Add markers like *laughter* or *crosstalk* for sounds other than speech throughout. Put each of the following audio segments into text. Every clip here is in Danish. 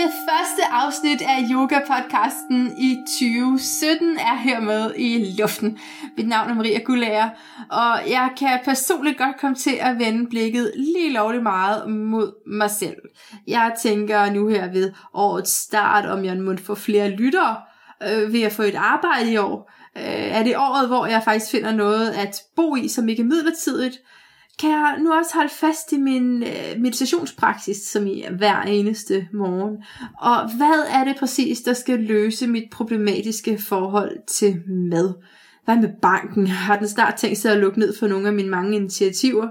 Det første afsnit af Yoga-podcasten i 2017 er hermed i luften. Mit navn er Maria Gullager, og jeg kan personligt godt komme til at vende blikket lige lovligt meget mod mig selv. Jeg tænker nu her ved årets start, om jeg må få flere lyttere øh, ved at få et arbejde i år. Øh, er det året, hvor jeg faktisk finder noget at bo i, som ikke er midlertidigt? Kan jeg nu også holde fast i min øh, meditationspraksis, som i hver eneste morgen. Og hvad er det præcis, der skal løse mit problematiske forhold til mad? Hvad med banken? Har den snart tænkt sig at lukke ned for nogle af mine mange initiativer?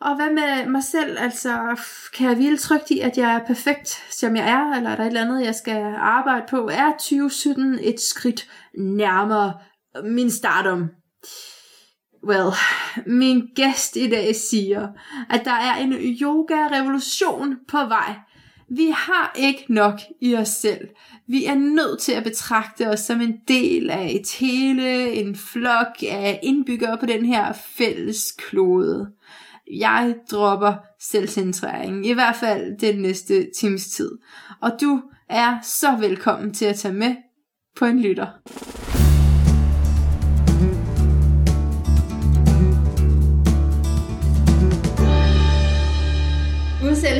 Og hvad med mig selv? Altså, kan jeg hvile trygt i, at jeg er perfekt, som jeg er? Eller er der et eller andet, jeg skal arbejde på? Er 2017 et skridt nærmere min stardom? Well, min gæst i dag siger, at der er en yoga-revolution på vej. Vi har ikke nok i os selv. Vi er nødt til at betragte os som en del af et hele, en flok af indbyggere på den her fælles klode. Jeg dropper selvcentrering, i hvert fald den næste times tid. Og du er så velkommen til at tage med på en lytter.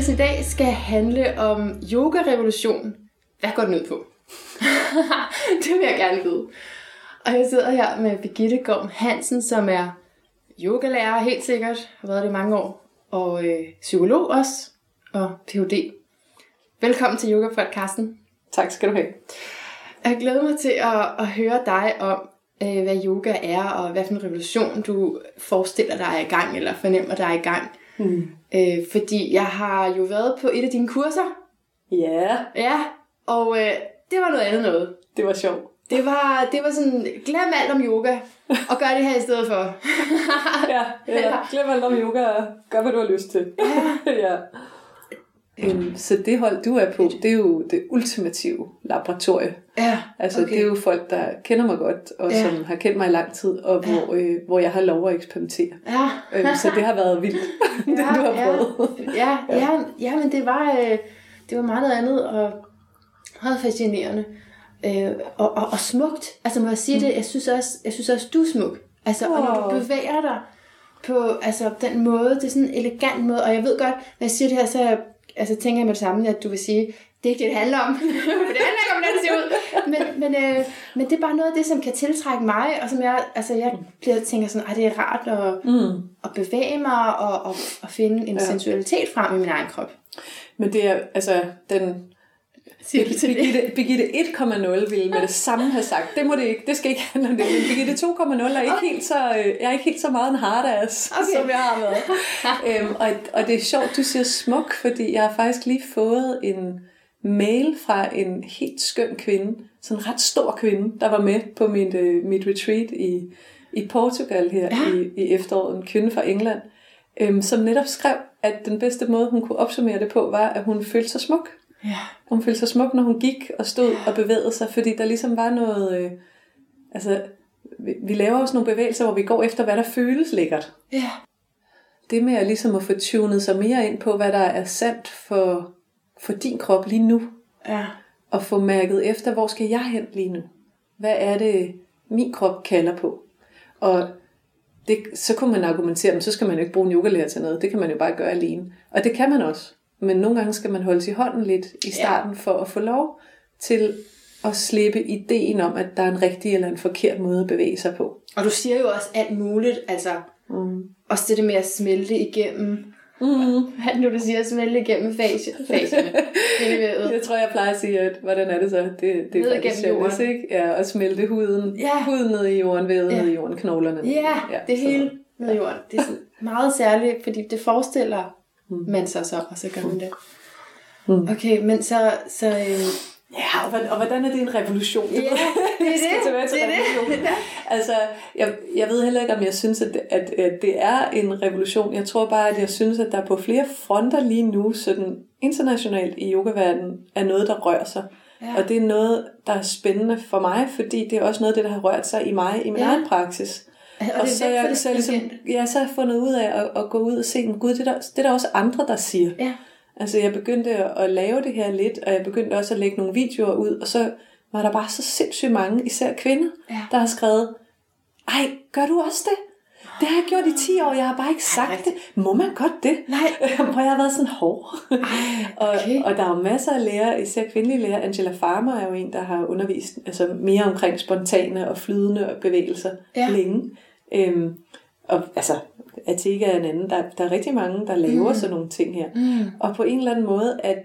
Udsendelsen i dag skal handle om yoga-revolution. Hvad går den ud på? *laughs* det vil jeg gerne vide. Og jeg sidder her med Birgitte Gorm Hansen, som er yogalærer helt sikkert, har været det i mange år, og øh, psykolog også, og Ph.D. Velkommen til Yoga-podcasten. Tak skal du have. Jeg glæder mig til at, at høre dig om, øh, hvad yoga er, og hvad for en revolution du forestiller dig er i gang, eller fornemmer dig er i gang. Mm. Øh, fordi jeg har jo været på et af dine kurser. Ja. Ja, og øh, det var noget andet noget. Det var sjovt. Det var, det var sådan, glem alt om yoga, og gør det her i stedet for. *laughs* ja, *laughs* ja, glem alt om yoga, og gør hvad du har lyst til. Ja. *laughs* ja. Um, så det hold, du er på, det er jo det ultimative laboratorie. Ja, Altså, okay. det er jo folk, der kender mig godt, og Ja. som har kendt mig i lang tid, og Ja. hvor, øh, hvor jeg har lov at eksperimentere. Ja. Um, så det har været vildt, *laughs* *laughs* det du har prøvet. Ja, ja, ja, ja, men det var, øh, det var meget andet, og meget fascinerende. Øh, og, og, og smukt. Altså må jeg sige det, jeg synes også, jeg synes også du er smuk. Altså, og når du bevæger dig på altså, den måde, det er sådan en elegant måde, og jeg ved godt, når jeg siger det her, så jeg, altså, tænker jeg med det samme, at du vil sige, det er ikke det, det handler om. *laughs* For det handler ikke om, hvordan det ser ud. Men, men, øh, men det er bare noget af det, som kan tiltrække mig, og som jeg, altså, jeg bliver, tænker sådan, at det er rart at, Mm. at bevæge mig og, og, og finde en ja. Sensualitet frem i min egen krop. Men det er, altså, den Siger det? Birgitte, Birgitte 1,0 ville med det samme have sagt, det må det ikke, det skal ikke handle om det, men Birgitte 2,0 er ikke helt så, øh, jeg er ikke helt så meget en hardass, Okay. okay. *laughs* som jeg har været. øhm, og, og det er sjovt, du siger smuk, fordi jeg har faktisk lige fået en mail fra en helt skøn kvinde, sådan en ret stor kvinde, der var med på mit, øh, mit retreat i, i Portugal her Ja. i, i efteråret, en kvinde fra England, øhm, som netop skrev, at den bedste måde, hun kunne opsummere det på, var, at hun følte sig smuk. Ja. Hun følte sig smuk, når hun gik og stod og bevægede sig, fordi der ligesom var noget... Øh, altså, vi, vi laver også nogle bevægelser, hvor vi går efter, hvad der føles lækkert. Ja. Det med at ligesom at få tunet sig mere ind på, hvad der er sandt for, for din krop lige nu. Ja. Og få mærket efter, hvor skal jeg hen lige nu? Hvad er det, min krop kalder på? Og det, så kunne man argumentere, men så skal man jo ikke bruge en yogalærer til noget. Det kan man jo bare gøre alene. Og det kan man også. Men nogle gange skal man holde sig i hånden lidt i starten, ja. for at få lov til at slippe ideen om, at der er en rigtig eller en forkert måde at bevæge sig på. Og du siger jo også alt muligt, altså Mm. også det der med at smelte igennem, Mm. *laughs* hvad det nu, du siger, smelte igennem fase, faserne. *laughs* i. Jeg tror, jeg plejer at sige, at hvordan er det så? Det, det Ned er faktisk igennem fælles, jorden. ikke? Ja, og smelte huden, Ja. huden ned i jorden, vævet Ja. ned i jorden, knoglerne. Ja, det så- hele med jorden. Det er sådan meget særligt, fordi det forestiller man sig så, og så gør man det. Mm. Okay, men så, så øh, Ja, og, hvordan- og hvordan er det en revolution? Ja, *laughs* det er skal det. tilbage til Det er det. revolution. Altså, jeg, jeg ved heller ikke, om jeg synes, at, at, at det er en revolution. Jeg tror bare, at jeg synes, at der på flere fronter lige nu, sådan internationalt i yogaverdenen, er noget, der rører sig. Ja. Og det er noget, der er spændende for mig, fordi det er også noget af det, der har rørt sig i mig, i min Ja. egen praksis. Og, Og, det så, jeg, det så, ligesom, ja, så har jeg fundet ud af at, at gå ud og se, men gud, det er, der, det er der også andre, der siger. Ja. Altså jeg begyndte at lave det her lidt, og jeg begyndte også at lægge nogle videoer ud, og så var der bare så sindssygt mange, især kvinder, Ja. der har skrevet, ej, gør du også det? Det har jeg gjort i 10 år, jeg har bare ikke sagt det. rigtigt? Må man godt det? Nej. *laughs* Hvor jeg har været sådan hård. og, okay. og der er jo masser af lærere, især kvindelige lærere. Angela Farmer er jo en, der har undervist altså mere omkring spontane og flydende bevægelser Ja. længe. Øhm, og altså, Atika er en anden. Der, der er rigtig mange, der laver mm. sådan nogle ting her. Mm. Og på en eller anden måde, at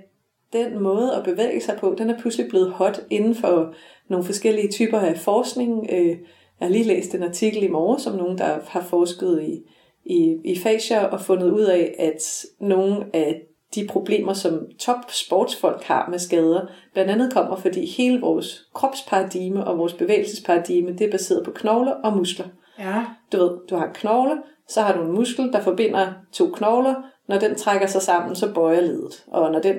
den måde at bevæge sig på, den er pludselig blevet hot inden for nogle forskellige typer af forskning. Øh, Jeg har lige læst en artikel i morgen, som nogen, der har forsket i, i, i fascia og fundet ud af, at nogle af de problemer, som top sportsfolk har med skader, blandt andet kommer, fordi hele vores kropsparadigme og vores bevægelsesparadigme, det er baseret på knogler og muskler. Ja. Du ved, du har en knogle, så har du en muskel, der forbinder to knogler. Når den trækker sig sammen, så bøjer ledet. Og når den,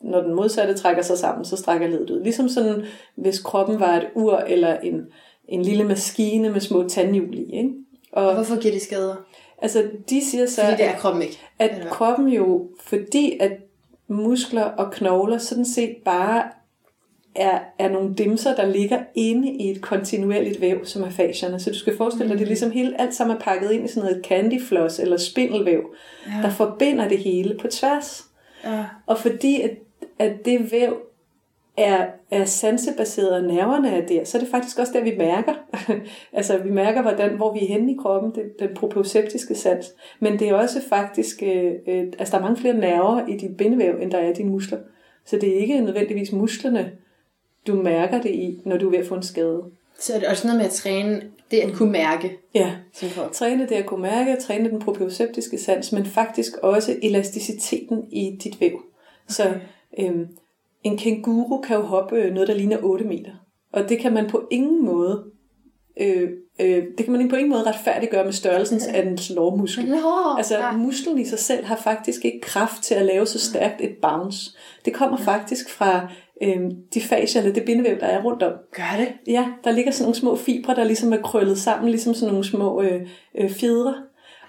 når den modsatte trækker sig sammen, så strækker ledet ud. Ligesom sådan, hvis kroppen var et ur eller en, en lille maskine med små tandhjul i. Ikke? Og Og hvorfor giver det skader? altså, de siger så, Fordi det at, er kroppen ikke. at kroppen jo, fordi at muskler og knogler sådan set bare er, er nogle dimser, der ligger inde i et kontinuerligt væv, som er fascierne. Så du skal forestille dig, at det er ligesom hele, alt sammen er pakket ind i sådan noget candyfloss eller spindelvæv, ja. der forbinder det hele på tværs. Ja. Og fordi at, at det væv er, er sansebaseret, og nerverne er der, så er det faktisk også der, vi mærker. *laughs* altså, vi mærker, hvordan, hvor vi er henne i kroppen, det, den proprioseptiske sans. Men det er også faktisk, øh, øh, altså der er mange flere nerver i dit bindevæv, end der er i dine muskler. Så det er ikke nødvendigvis musklerne, du mærker det i, når du er ved at få en skade. Så er det også noget med at træne, det at kunne mærke Ja, træne det at kunne mærke, træne den proprioseptiske sans, men faktisk også elasticiteten i dit væv. Så øhm, en kænguru kan jo hoppe øh, noget, der ligner 8 meter. Og det kan man på ingen måde øh, øh, det kan man på ingen måde retfærdiggøre med størrelsen *laughs* af dens lårmuskel. Nå, Altså ja. musklen i sig selv har faktisk ikke kraft til at lave så stærkt et bounce. Det kommer faktisk fra øh, de fascia, eller det bindevæv, der er rundt om. Gør det? Ja, der ligger sådan nogle små fibre, der ligesom er krøllet sammen, ligesom sådan nogle små øh, øh, fjedre.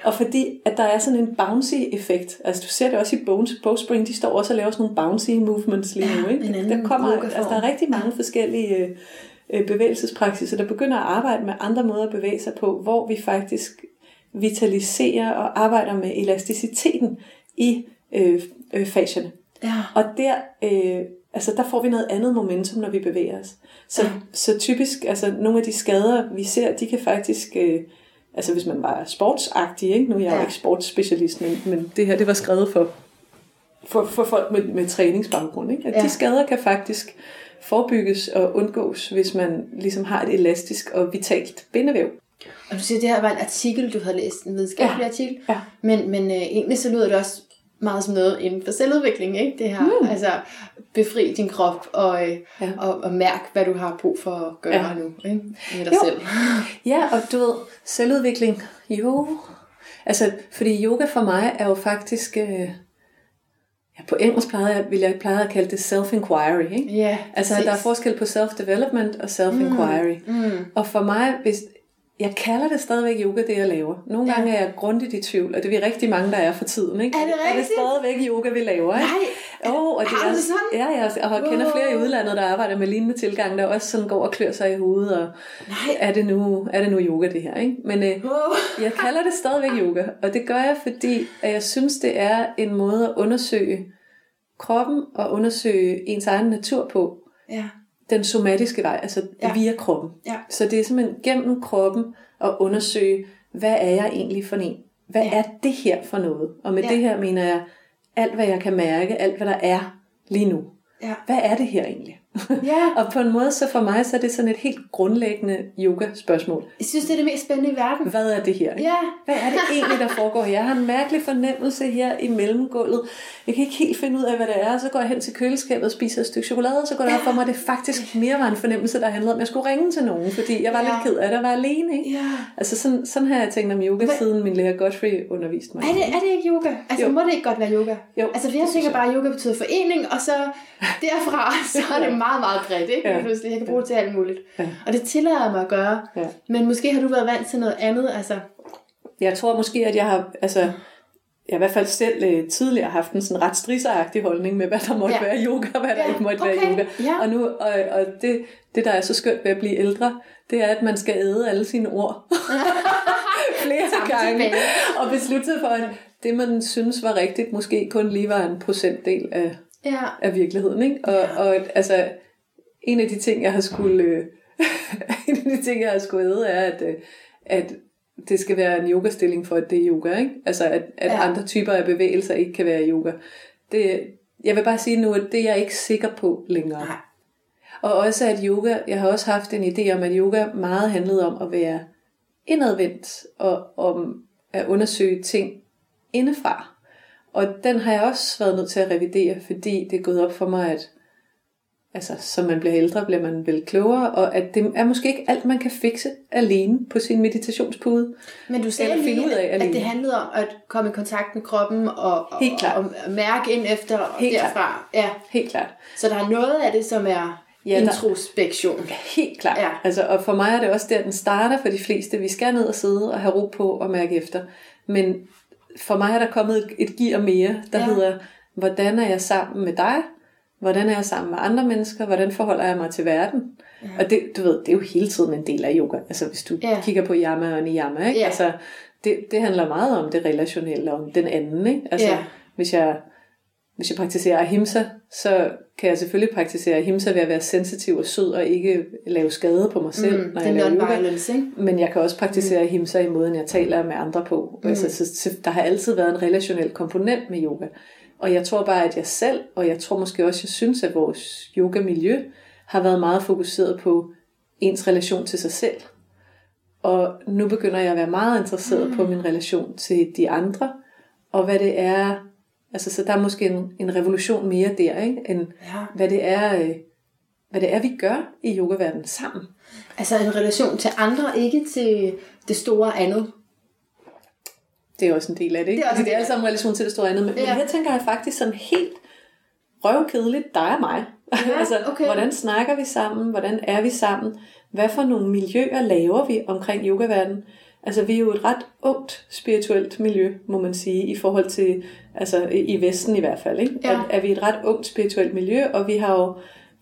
Og fordi at der er sådan en bouncy effekt, altså du ser det også i Bones, Bowspring, de står også og laver sådan nogle bouncy movements lige nu. Ikke? der, kommer, altså, der er rigtig mange forskellige øh, øh, bevægelsespraksiser, der begynder at arbejde med andre måder at bevæge sig på, hvor vi faktisk vitaliserer og arbejder med elasticiteten i øh, øh, fascierne. Ja. Og der, øh, altså der får vi noget andet momentum, når vi bevæger os. Så, Ja. så typisk, altså nogle af de skader, vi ser, de kan faktisk, øh, altså hvis man var sportsagtig, ikke? nu er jeg ja. jo ikke sportsspecialist, men, men det her, det var skrevet for, for, for folk med, med træningsbaggrund, ikke? at Ja. de skader kan faktisk forebygges og undgås, hvis man ligesom har et elastisk og vitalt bindevæv. Og du siger, det her var en artikel, du havde læst, en videnskabelig ja. artikel. Ja. Men, men øh, egentlig så lyder det også meget som noget inden for selvudvikling, ikke? Det her, mm. altså befri din krop og, øh, Ja. og, og mærk, hvad du har brug for at gøre Ja. nu, ikke? Med dig Jo. selv. *laughs* Ja, og du ved, selvudvikling, jo. Altså, fordi yoga for mig er jo faktisk, øh, ja, på engelsk plejede jeg, vil jeg plejede at kalde det self-inquiry, ikke? Ja, Altså, der er forskel på self-development og self-inquiry. Mm. Mm. Og for mig, hvis, jeg kalder det stadigvæk yoga, det jeg laver. Nogle Ja. gange er jeg grundigt i tvivl, og det er vi rigtig mange, der er for tiden. Ikke? Er det Er det rigtigt? stadigvæk yoga, vi laver? Ikke? Nej, Oh, og det er, du det sådan? Ja, ja, og jeg kender flere i udlandet, der arbejder med lignende tilgang, der også sådan går og klør sig i hovedet, og Nej. er det nu, er det nu yoga det her? Ikke? Men øh, Oh. jeg kalder det stadigvæk yoga, og det gør jeg, fordi at jeg synes, det er en måde at undersøge kroppen og undersøge ens egen natur på. Ja. Den somatiske vej, altså ja. Via kroppen. Ja. Så det er simpelthen gennem kroppen at undersøge, hvad er jeg egentlig for en? Hvad Ja. er det her for noget? Og med Ja. det her mener jeg alt, hvad jeg kan mærke, alt, hvad der er lige nu. Ja. Hvad er det her egentlig? Ja. *laughs* og på en måde, så for mig, så er det sådan et helt grundlæggende yoga-spørgsmål. Jeg synes, det er det mest spændende i verden. Hvad er det her? ikke? Ja. Hvad er det *laughs* egentlig, der foregår? Jeg har en mærkelig fornemmelse her i mellemgulvet. Jeg kan ikke helt finde ud af, hvad det er. Så går jeg hen til køleskabet og spiser et stykke chokolade, og så går det op for mig, at det faktisk mere var en fornemmelse, der handlede om, at jeg skulle ringe til nogen, fordi jeg var Ja. lidt ked af det at være alene. Ikke? Ja. Altså sådan, sådan har jeg tænkt om yoga, Hvad- siden min lærer Godfrey underviste mig. Er det, er det ikke yoga? Altså, Jo. må det ikke godt være yoga? Jo, Altså, for jeg tænker bare, at yoga betyder forening, og så derfra, *laughs* så er det meget, meget bredt, ikke? Ja. Pludselig. Jeg kan bruge det til alt muligt. Ja. Og det tillader mig at gøre. Ja. Men måske har du været vant til noget andet, altså... Jeg tror måske, at jeg har, altså, jeg i hvert fald selv øh, tidligere haft en sådan ret strisseragtig holdning med, hvad der måtte Ja. være yoga, og hvad der Ja, ikke måtte okay. være yoga. Ja. Og, nu, og, og det, det, der er så skønt ved at blive ældre, det er, at man skal æde alle sine ord *laughs* flere gange. Og beslutte sig for, at det, man synes var rigtigt, måske kun lige var en procentdel af, Ja. af virkeligheden. Ikke? Og, og altså, en af de ting, jeg har skulle, øh, *laughs* en af de ting, jeg har skulle æde, er, at, øh, at det skal være en yogastilling for, at det er yoga. Ikke? Altså, at, at Ja. andre typer af bevægelser ikke kan være yoga. Det, jeg vil bare sige nu, at det er jeg ikke sikker på længere. Nej. Og også at yoga, jeg har også haft en idé om, at yoga meget handlede om at være indadvendt og om at undersøge ting indefra. Og den har jeg også været nødt til at revidere, fordi det er gået op for mig, at altså, som man bliver ældre, bliver man vel klogere, og at det er måske ikke alt, man kan fikse alene på sin meditationspude. Men du sagde Eller finde lige, ud af at, at alene. det handlede om at komme i kontakt med kroppen og, og, Helt klart. og, og mærke ind efter og Helt klart. derfra. Ja. Helt klart. Så der er noget af det, som er Ja, ja, der- introspektion. Helt klart. Ja. Altså, og for mig er det også der, den starter for de fleste. Vi skal ned og sidde og have ro på og mærke efter. Men for mig er der kommet et, et gear mere, der Ja. hedder, hvordan er jeg sammen med dig? Hvordan er jeg sammen med andre mennesker? Hvordan forholder jeg mig til verden? Ja. Og det, du ved, det er jo hele tiden en del af yoga. Altså hvis du ja. kigger på yama og niyama, ikke? Ja. Altså, det, det handler meget om det relationelle, om den anden. Ikke? Altså, Ja. hvis jeg hvis jeg praktiserer ahimsa, så kan jeg selvfølgelig praktisere ahimsa ved at være sensitiv og sød og ikke lave skade på mig selv, Mm, når jeg er laver yoga. ikke? Men jeg kan også praktisere mm. ahimsa i måden, jeg taler med andre på. Mm. Altså, så, så der har altid været en relationel komponent med yoga. Og jeg tror bare, at jeg selv, og jeg tror måske også, jeg synes, at vores yogamiljø har været meget fokuseret på ens relation til sig selv. Og nu begynder jeg at være meget interesseret mm. på min relation til de andre, og hvad det er, altså så der er måske en, en revolution mere der, ikke? end Ja. hvad det er, øh, hvad det er, vi gør i yogaverdenen sammen. Altså en relation til andre, ikke til det store andet. Det er også en del af det, ikke? Det er Fordi det er sammen en relation til det store andet. Men, ja. men her tænker jeg faktisk sådan helt røvkedeligt, dig og mig. Ja, *laughs* altså, okay. hvordan snakker vi sammen? Hvordan er vi sammen? Hvad for nogle miljøer laver vi omkring yogaverdenen? Altså, vi er jo et ret ungt spirituelt miljø, må man sige, i forhold til, altså i Vesten i hvert fald, ikke? Ja. Er, er vi et ret ungt spirituelt miljø, og vi har jo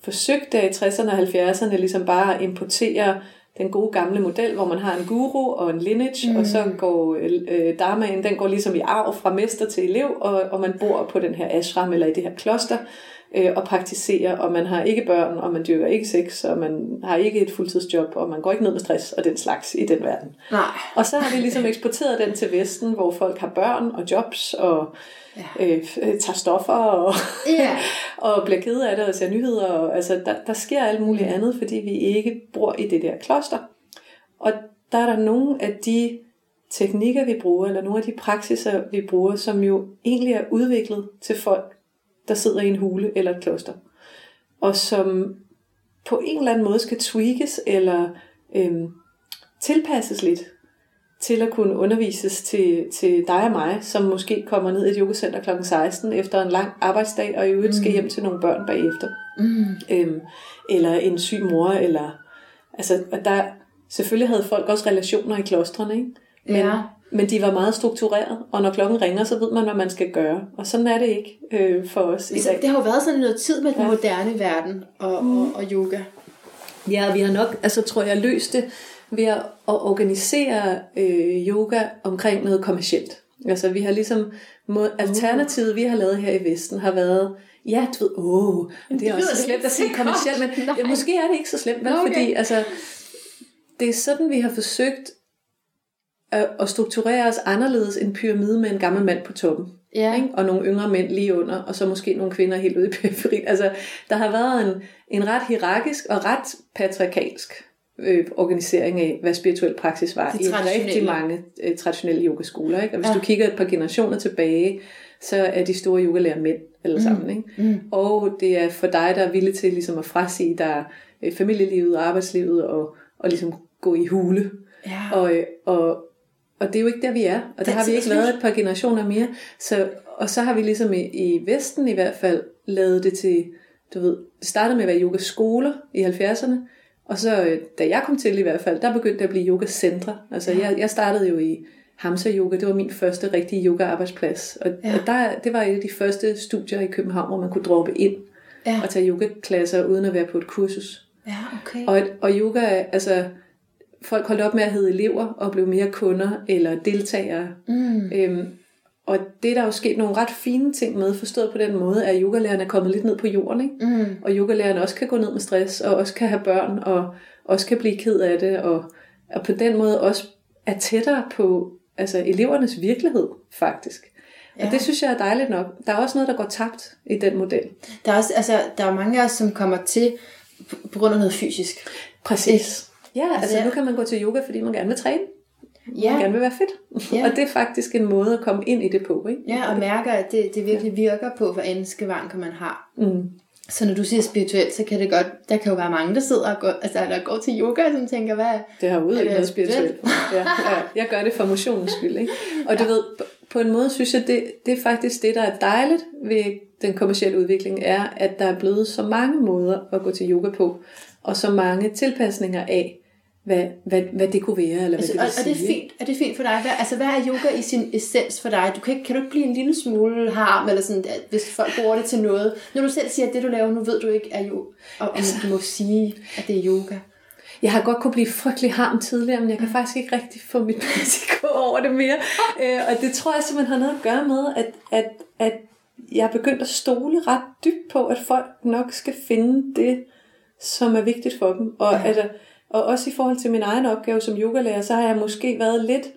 forsøgt der i 60'erne og 70'erne ligesom bare at importere den gode gamle model, hvor man har en guru og en lineage, mm. og så går øh, dharmaen, den går ligesom i arv fra mester til elev, og, og man bor på den her ashram eller i det her kloster, øh, og praktiserer, og man har ikke børn, og man dyrker ikke sex, og man har ikke et fuldtidsjob, og man går ikke ned med stress og den slags i den verden. Nej. Og så har vi ligesom eksporteret den til Vesten, hvor folk har børn og jobs, og Ja. øh, øh, tager stoffer, og, Ja. *laughs* og bliver ked af det, og ser nyheder. Og, altså, der, der sker alt muligt Mm. andet, fordi vi ikke bor i det der kloster. Og der er der nogle af de teknikker, vi bruger, eller nogle af de praksiser, vi bruger, som jo egentlig er udviklet til folk, der sidder i en hule eller et kloster. Og som på en eller anden måde skal tweakes eller øhm, tilpasses lidt til at kunne undervises til, til dig og mig, som måske kommer ned i et yogacenter kl. 16 efter en lang arbejdsdag, og i øvrigt skal hjem til nogle børn bagefter. Mm. Øhm, eller en syg mor, eller... Altså, og der, selvfølgelig havde folk også relationer i klostrene, ikke? Men, Ja. Men de var meget struktureret, og når klokken ringer, så ved man, hvad man skal gøre. Og sådan er det ikke øh, for os i dag. det har jo været sådan noget tid med den Ja. moderne verden og, Mm. og, og yoga. Ja, vi har nok, altså tror jeg, løst det ved at organisere øh, yoga omkring noget kommercielt. Altså vi har ligesom, må, alternativet vi har lavet her i Vesten har været, ja, du ved, åh, det er også slemt at sige kommercielt, men *laughs* Nej. måske er det ikke så slemt, vel? Okay. fordi altså, det er sådan, vi har forsøgt at, at strukturere os anderledes en pyramide med en gammel mand på toppen. Ja. Ikke? Og nogle yngre mænd lige under, og så måske nogle kvinder helt ude i periferien. Altså, der har været en, en ret hierarkisk og ret patriarkalsk øh, organisering af, hvad spirituel praksis var i rigtig mange øh, traditionelle yogaskoler. Ikke? Og hvis Ja. du kigger et par generationer tilbage, så er de store yogalærer mænd alle sammen. Ikke? Mm. Og det er for dig, der er villig til ligesom at frasige dig øh, familielivet og arbejdslivet og, og ligesom gå i hule. Ja. Og, øh, og, og det er jo ikke der, vi er. Og der Det er har vi ikke været et par generationer mere. Så, og så har vi ligesom i, i Vesten i hvert fald lavet det til, du ved, det startede med at være yogaskoler i 70'erne. Og så, øh, da jeg kom til i hvert fald, der begyndte det at blive yogacentre. Altså jeg, jeg startede jo i Hamsa Yoga, det var min første rigtige yoga-arbejdsplads. Og, Ja. ja. og der, det var et af de første studier i København, hvor man kunne droppe ind Ja. og tage yogaklasser uden at være på et kursus. Ja, okay. Og, og yoga, altså folk holdt op med at hedde elever og blev mere kunder eller deltagere. Mm. Øhm, og det er der jo sket nogle ret fine ting med, forstået på den måde, at yogalærerne er kommet lidt ned på jorden. Ikke? Mm. Og yogalærerne også kan gå ned med stress, og også kan have børn, og også kan blive ked af det, og, og på den måde også er tættere på altså elevernes virkelighed, faktisk. Ja. Og det synes jeg er dejligt nok. Der er også noget, der går tabt i den model. Der er også, altså, der er mange af os, som kommer til på, på grund af noget fysisk. Præcis. Ja, altså, Altså, jeg- nu kan man gå til yoga, fordi man gerne vil træne. Ja. Man gerne vil være fedt. Ja. Og det er faktisk en måde at komme ind i det på, ikke? Ja, og mærker, at det, det virkelig virker på, hvad end skavanker man har. Mm. Så når du siger spirituelt, så kan det godt, der kan jo være mange, der sidder og går, altså, der går til yoga, som tænker, hvad Det har det noget spirituelt. Ja, ja, jeg gør det for motionens skyld. Ikke? Og du Ja. ved, på- på en måde synes jeg, det, det er faktisk det, der er dejligt ved den kommercielle udvikling, er, at der er blevet så mange måder at gå til yoga på, og så mange tilpasninger af, hvad, hvad, hvad det kunne være, eller Altså, hvad og, det og vil det er sige. fint, er det fint for dig? Hvad, altså, hvad er yoga i sin essens for dig? Du kan, ikke, kan du ikke blive en lille smule harm, eller sådan, at hvis folk bruger det til noget? Når du selv siger, at det du laver nu, ved du ikke er jo, og, om Altså- du må sige, at det er yoga. Jeg har godt kunne blive frygtelig harm tidligere, men jeg kan faktisk ikke rigtig få mit risiko over det mere. *laughs* Øh, og det tror jeg simpelthen har noget at gøre med, at, at, at jeg er begyndt at stole ret dybt på, at folk nok skal finde det, som er vigtigt for dem. Og, Ja. ja. altså, og også i forhold til min egen opgave som yogalærer, så har jeg måske været lidt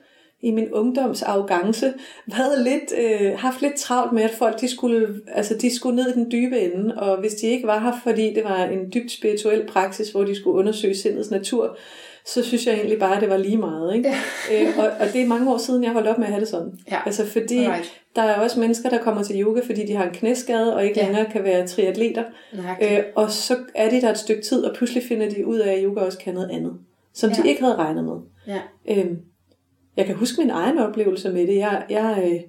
i min ungdoms arrogance, *laughs* været lidt, øh, haft lidt travlt med, at folk de skulle, altså, de skulle ned i den dybe ende, og hvis de ikke var her, fordi det var en dybt spirituel praksis, hvor de skulle undersøge sindets natur, så synes jeg egentlig bare, at det var lige meget. Ikke? Ja. *laughs* Øh, og, og det er mange år siden, jeg holdt op med at have det sådan. Ja. Altså fordi Alright. der er også mennesker, der kommer til yoga, fordi de har en knæskade, og ikke Ja. længere kan være triatleter. Øh, og så er de der et stykke tid, og pludselig finder de ud af, at yoga også kan noget andet, som ja. De ikke havde regnet med. Ja. Øhm, jeg kan huske min egen oplevelse med det. Jeg, jeg, øh,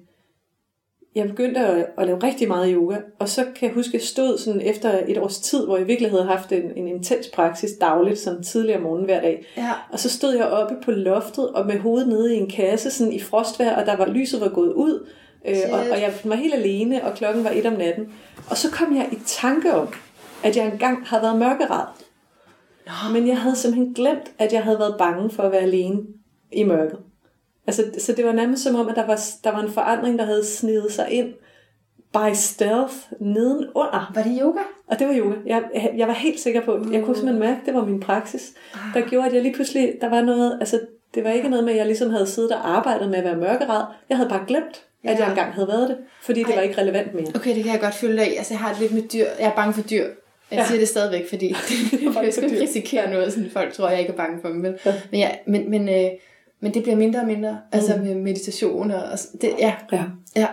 jeg begyndte at, at lave rigtig meget yoga, og så kan jeg huske, at jeg stod sådan efter et års tid, hvor jeg virkelig havde haft en, en intens praksis dagligt, sådan tidligere om morgenen hver dag. Ja. Og så stod jeg oppe på loftet og med hovedet nede i en kasse sådan i frostvejr, og der var lyset var gået ud, øh, og, og jeg var helt alene, og klokken var et om natten. Og så kom jeg i tanke om, at jeg engang havde været mørkeret. Men jeg havde simpelthen glemt, at jeg havde været bange for at være alene i mørket. Altså, så det var nærmest som om, at der var, der var en forandring, der havde snedet sig ind by stealth nedenunder. Var det yoga? Og det var yoga. Jeg, jeg var helt sikker på, jeg kunne simpelthen mærke, at det var min praksis, der gjorde, at jeg lige pludselig, der var noget, altså det var ikke noget med, at jeg ligesom havde siddet og arbejdet med at være mørkeret. Jeg havde bare glemt, at Ja. jeg engang havde været det, fordi det Ej. var ikke relevant mere. Okay, det kan jeg godt følge dig i. Altså, jeg har det lidt med dyr. Jeg er bange for dyr. Jeg Ja. siger det stadigvæk, fordi *laughs* for jeg skal risikere noget, sådan folk tror, jeg ikke er bange for dem. Men, ja, men, men, øh, men det bliver mindre og mindre. Altså med meditation og, og det, ja, Ja. ja.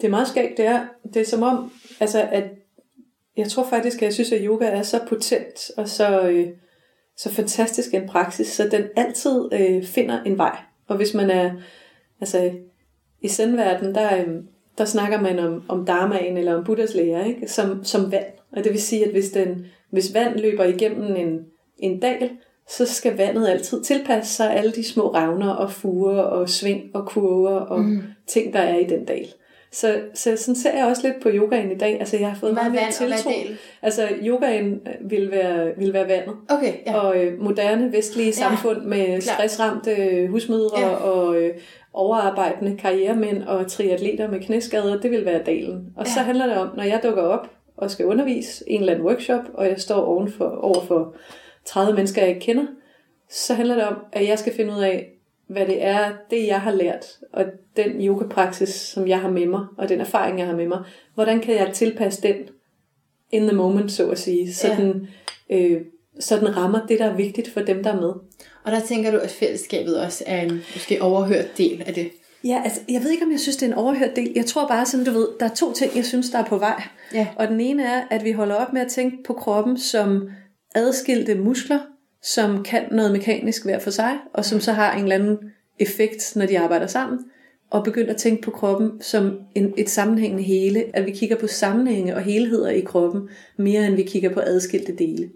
Det er meget skægt, det er, det er som om, altså at, jeg tror faktisk, at jeg synes, at yoga er så potent og så, øh, så fantastisk en praksis, så den altid øh, finder en vej. Og hvis man er, altså i sendverden, der, øh, der snakker man om, om dharmaen eller om Buddhas lære, ikke? Som, som vand. Og det vil sige, at hvis, den, hvis vand løber igennem en, en dal, så skal vandet altid tilpasse sig alle de små ravner og fuger og sving og kurver og mm. ting, der er i den dal. Så, så sådan ser jeg også lidt på yogaen i dag. Altså, jeg har fået meget mere er tiltro. Altså, yogaen vil være, vil være vandet. Okay, ja. Og øh, moderne vestlige samfund med klart. stressramte øh, husmødre Ja. og øh, overarbejdende karrieremænd og triatleter med knæskader, det vil være dalen. Og så Ja. handler det om, når jeg dukker op og skal undervise en eller anden workshop, og jeg står ovenfor, over for 30 mennesker, jeg ikke kender, så handler det om, at jeg skal finde ud af, hvad det er, det jeg har lært, og den yogapraksis, som jeg har med mig, og den erfaring, jeg har med mig, hvordan kan jeg tilpasse den in the moment, så at sige, så, Ja. den, øh, så den rammer det, der er vigtigt for dem, der er med. Og der tænker du, at fællesskabet også er en måske overhørt del af det. Ja, altså, jeg ved ikke, om jeg synes, det er en overhørt del. Jeg tror bare, sådan du ved, der er to ting, jeg synes, der er på vej. Ja. Og den ene er, at vi holder op med at tænke på kroppen som adskilte muskler, som kan noget mekanisk hver for sig, og som så har en eller anden effekt, når de arbejder sammen, og begynder at tænke på kroppen som en, et sammenhængende hele, at vi kigger på sammenhænge og helheder i kroppen, mere end vi kigger på adskilte dele.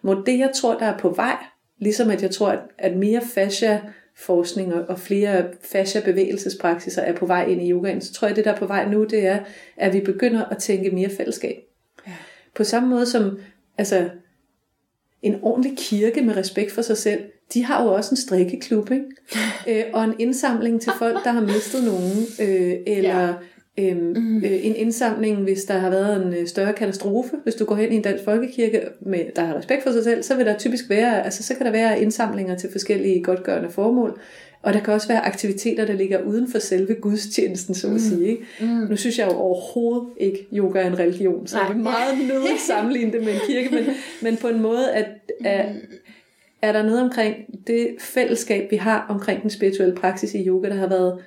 Hvor det, jeg tror, der er på vej, ligesom at jeg tror, at, at mere fascia forskning og, og flere fascia bevægelsespraksiser er på vej ind i yogaen, så tror jeg, at det der er på vej nu, det er, at vi begynder at tænke mere fællesskab. Ja. På samme måde som, altså, en ordentlig kirke med respekt for sig selv, de har jo også en strikkeklub, ikke? *laughs* øh, og en indsamling til folk, der har mistet nogen, øh, eller ja. Øhm, mm. øh, en indsamling, hvis der har været en øh, større katastrofe. Hvis du går hen i en dansk folkekirke, med, der har respekt for sig selv, så vil der typisk være, altså så kan der være indsamlinger til forskellige godtgørende formål. Og der kan også være aktiviteter, der ligger uden for selve gudstjenesten, så at mm. sige. Ikke? Mm. Nu synes jeg jo overhovedet ikke, yoga er en religion, så Nej. jeg vil meget *laughs* nødt sammenligne det med en kirke, men, men på en måde, at, at mm. er der noget omkring det fællesskab, vi har omkring den spirituelle praksis i yoga, der har været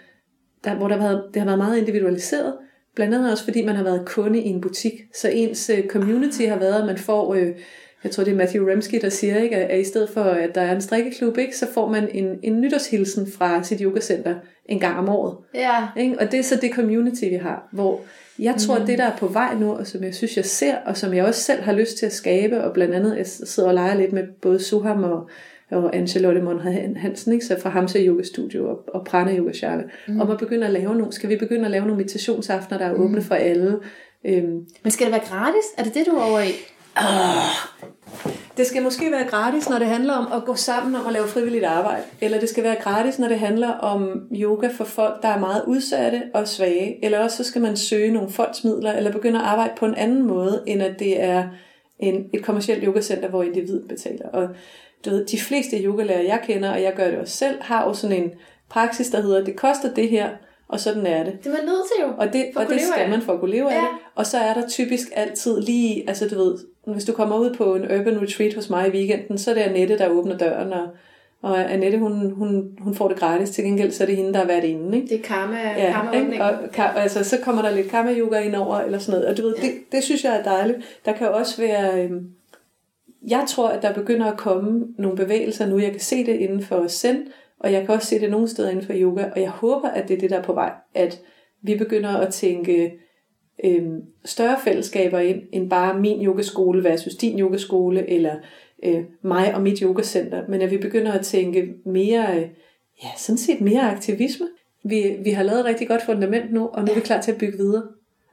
der, hvor der har været, det har været meget individualiseret, blandt andet også fordi man har været kunde i en butik, så ens uh, community har været, at man får, uh, jeg tror det er Matthew Remsky, der siger, ikke, at i stedet for at der er en strikkeklub, ikke, så får man en, en nytårshilsen fra sit yogacenter en gang om året. Ja. Ikke? Og det er så det community, vi har, hvor jeg tror, mm. det, der er på vej nu, og som jeg synes, jeg ser, og som jeg også selv har lyst til at skabe, og blandt andet, jeg sidder og leger lidt med både Suham og og Anne-Charlotte Monrad Hansen, ikke? så fra Hamsa Yoga Studio og, og Prana Yoga Charle, mm. om at begynde at lave nogle, skal vi begynde at lave nogle meditationsaftener, der er åbne mm. for alle. Øhm. Men skal det være gratis? Er det det, du er over i? Det skal måske være gratis, når det handler om at gå sammen om at lave frivilligt arbejde. Eller det skal være gratis, når det handler om yoga for folk, der er meget udsatte og svage. Eller også så skal man søge nogle fondsmidler, eller begynde at arbejde på en anden måde, end at det er en, et kommersielt yogacenter, hvor individ betaler. Og du ved, de fleste yogalærer, jeg kender, og jeg gør det også selv, har jo sådan en praksis, der hedder, det koster det her, og sådan er det. Det er man nødt til jo. Og det, og det skal man for at kunne leve ja. af det. Og så er der typisk altid lige, altså du ved, hvis du kommer ud på en urban retreat hos mig i weekenden, så er det Annette, der åbner døren, og, og Annette, hun, hun, hun får det gratis. Til gengæld, så er det hende, der er været inde. Ikke? Det er karma, ja, karma og, og, altså, så kommer der lidt karma-yoga ind over, eller sådan noget. Og du ved, ja. det, det synes jeg er dejligt. Der kan også være... Øhm, jeg tror, at der begynder at komme nogle bevægelser nu. Jeg kan se det inden for Zen, og jeg kan også se det nogle steder inden for yoga, og jeg håber, at det er det, der er på vej. At vi begynder at tænke øh, større fællesskaber ind, end bare min yogaskole versus din yogaskole, eller øh, mig og mit yogacenter, men at vi begynder at tænke mere, øh, ja, sådan set mere aktivisme. Vi, vi har lavet et rigtig godt fundament nu, og nu er vi klar til at bygge videre.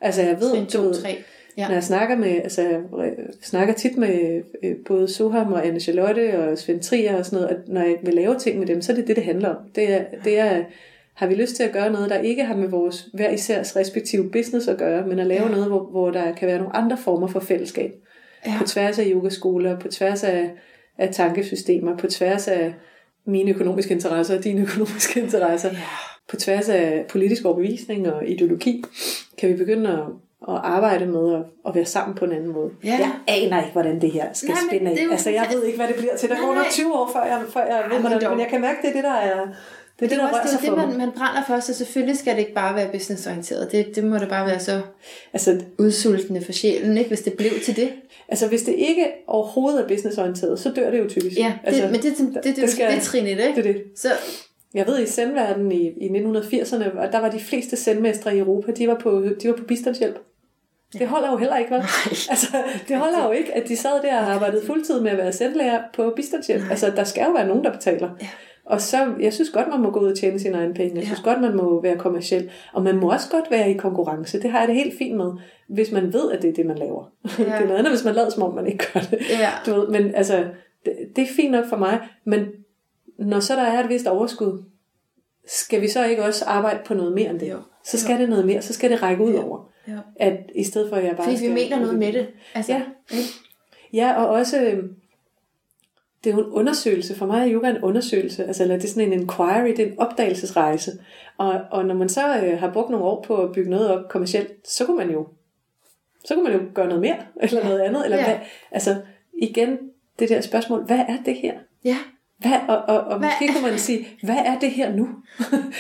Altså jeg ved, 2, 3. Ja. Når jeg snakker med, altså jeg snakker tit med øh, både Soham og Anne Charlotte og Svend Trier og sådan noget, at når jeg vil lave ting med dem, så er det det, det handler om. Det er, det er, har vi lyst til at gøre noget, der ikke har med vores hver isærs respektive business at gøre, men at lave ja. noget, hvor, hvor der kan være nogle andre former for fællesskab. Ja. På tværs af yogaskoler, på tværs af, af tankesystemer, på tværs af mine økonomiske interesser og dine *laughs* økonomiske interesser, ja. på tværs af politisk overbevisning og ideologi, kan vi begynde at at arbejde med at, at være sammen på en anden måde. Ja. Jeg aner ikke, hvordan det her skal nej, spænde af. Altså, jeg ved ikke, hvad det bliver til. Der går nok 20 år, før jeg, før jeg ved, hvordan, men jeg kan mærke, det er det, der er... Det er det, det, der også, det, det man, man brænder for, så selvfølgelig skal det ikke bare være businessorienteret. Det, det må da bare være så altså, udsultende for sjælen, ikke, hvis det blev til det. Altså hvis det ikke overhovedet er businessorienteret, så dør det jo typisk. Ja, det, altså, men det, det, det, det, det, skal, det er trinet, ikke? Det er det. Så, jeg ved, i sendverdenen i, i 1980'erne, der var de fleste sendmestre i Europa, de var på, de var på bistandshjælp. Det holder jo heller ikke, vel? Altså, det holder jo ikke, at de sad der og arbejdede fuldtid med at være sendlærer på bistandshjælp. Altså, der skal jo være nogen, der betaler. Ja. Og så, jeg synes godt, man må gå ud og tjene sine egne penge. Jeg synes ja. godt, man må være kommersiel. Og man må også godt være i konkurrence. Det har jeg det helt fint med, hvis man ved, at det er det, man laver. Ja. *laughs* det er noget andet, hvis man lader som om, man ikke gør det. Ja. Du ved, men altså, det, det er fint nok for mig. Men når så der er et vist overskud, skal vi så ikke også arbejde på noget mere end det? Jo. Så skal jo. det noget mere. Så skal det række ud over. Ja. At i stedet for, at jeg bare Fordi skal... vi mener noget med det. Altså, ja. ja, og også... Øhm, det er jo en undersøgelse. For mig er yoga en undersøgelse. Altså, eller det er sådan en inquiry, det er en opdagelsesrejse. Og, og når man så øh, har brugt nogle år på at bygge noget op kommercielt, så kunne man jo så kunne man jo gøre noget mere, *laughs* eller noget andet. Eller ja. hvad, altså, igen, det der spørgsmål, hvad er det her? Ja. Hvad, og, og, og hvad? måske kunne man sige, hvad er det her nu?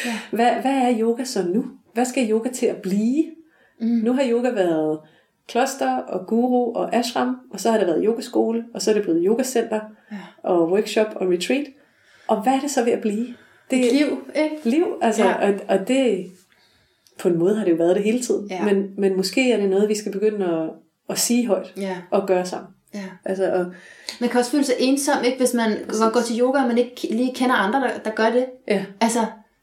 ja. *laughs* hvad, hvad er yoga så nu? Hvad skal yoga til at blive? Mm. Nu har yoga været kloster og guru og ashram, og så har det været yogaskole, og så er det blevet yogacenter ja. og workshop og retreat. Og hvad er det så ved at blive? Det er liv, ikke? Liv, altså, ja. og, og det, på en måde har det jo været det hele tiden. Ja. Men, men måske er det noget, vi skal begynde at, at sige højt ja. og gøre sammen. Ja. Altså, og, Man kan også føle sig ensom, ikke, hvis man går, går til yoga, og man ikke lige kender andre, der, der gør det. ja, Altså,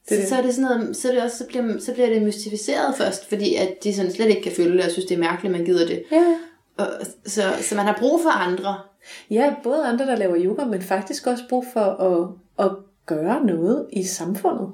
Det så, så er det sådan noget, så, er det også, så, bliver, så bliver det mystificeret først, fordi at de sådan slet ikke kan føle det, og synes, det er mærkeligt, man gider det. ja. Og, så, så man har brug for andre. Ja, både andre, der laver yoga, men faktisk også brug for at, at gøre noget i samfundet.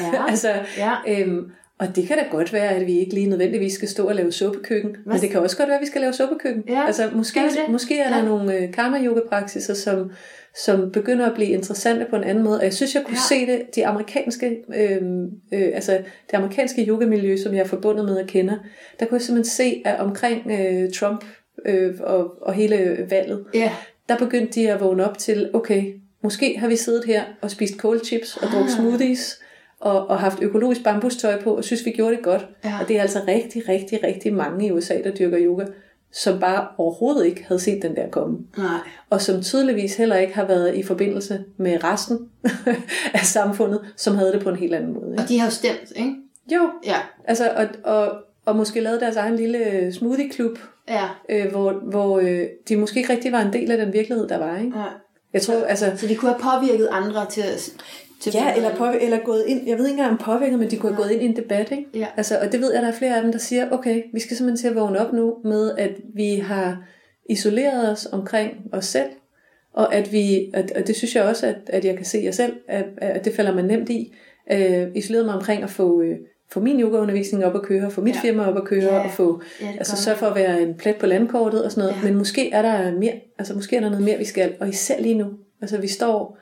Ja. *laughs* altså, Ja. øhm, og det kan da godt være, at vi ikke lige nødvendigvis skal stå og lave suppekøkken. Men det kan også godt være, at vi skal lave suppekøkken. Ja, altså, måske, det det. måske er der Ja. nogle øh, karma-yoga-praksiser, som, som begynder at blive interessante på en anden måde. Og jeg synes, jeg kunne Ja. se det, de amerikanske, øhm, øh, altså det amerikanske yogamiljø, som jeg er forbundet med at kende, der kunne jeg simpelthen se, at omkring øh, Trump øh, og, og hele valget, Ja. der begyndte de at vågne op til, okay, måske har vi siddet her og spist kålchips og drukket Ah. smoothies og, og haft økologisk bambustøj på og synes, vi gjorde det godt. Ja. Og det er altså rigtig, rigtig, rigtig mange i USA, der dyrker yoga, som bare overhovedet ikke havde set den der komme. Nej. Og som tydeligvis heller ikke har været i forbindelse med resten *laughs* af samfundet, som havde det på en helt anden måde. Ikke? Og de har jo stemt, ikke? Jo, Ja. altså, og, og, og måske lavet deres egen lille smoothie-klub, Ja. øh, hvor, hvor øh, de måske ikke rigtig var en del af den virkelighed, der var. Ikke? ja. Jeg tror, altså, Så de kunne have påvirket andre til, til Ja, eller, på, eller gået ind, jeg ved ikke engang om påvirket, men de kunne have gået ind i en debat, ikke? Ja. Altså, og det ved jeg, der er flere af dem, der siger, okay, vi skal simpelthen til at vågne op nu med, at vi har isoleret os omkring os selv, og at vi, at, og det synes jeg også, at, at jeg kan se jer selv, at, at det falder man nemt i, øh, isoleret mig omkring at få, øh, få min yogaundervisning op at køre, få mit Ja. firma op at køre, Ja, og få, Ja, altså sørge for at være en plet på landkortet og sådan noget, Ja. men måske er der mere, altså måske er der noget mere, vi skal, og især lige nu, altså vi står,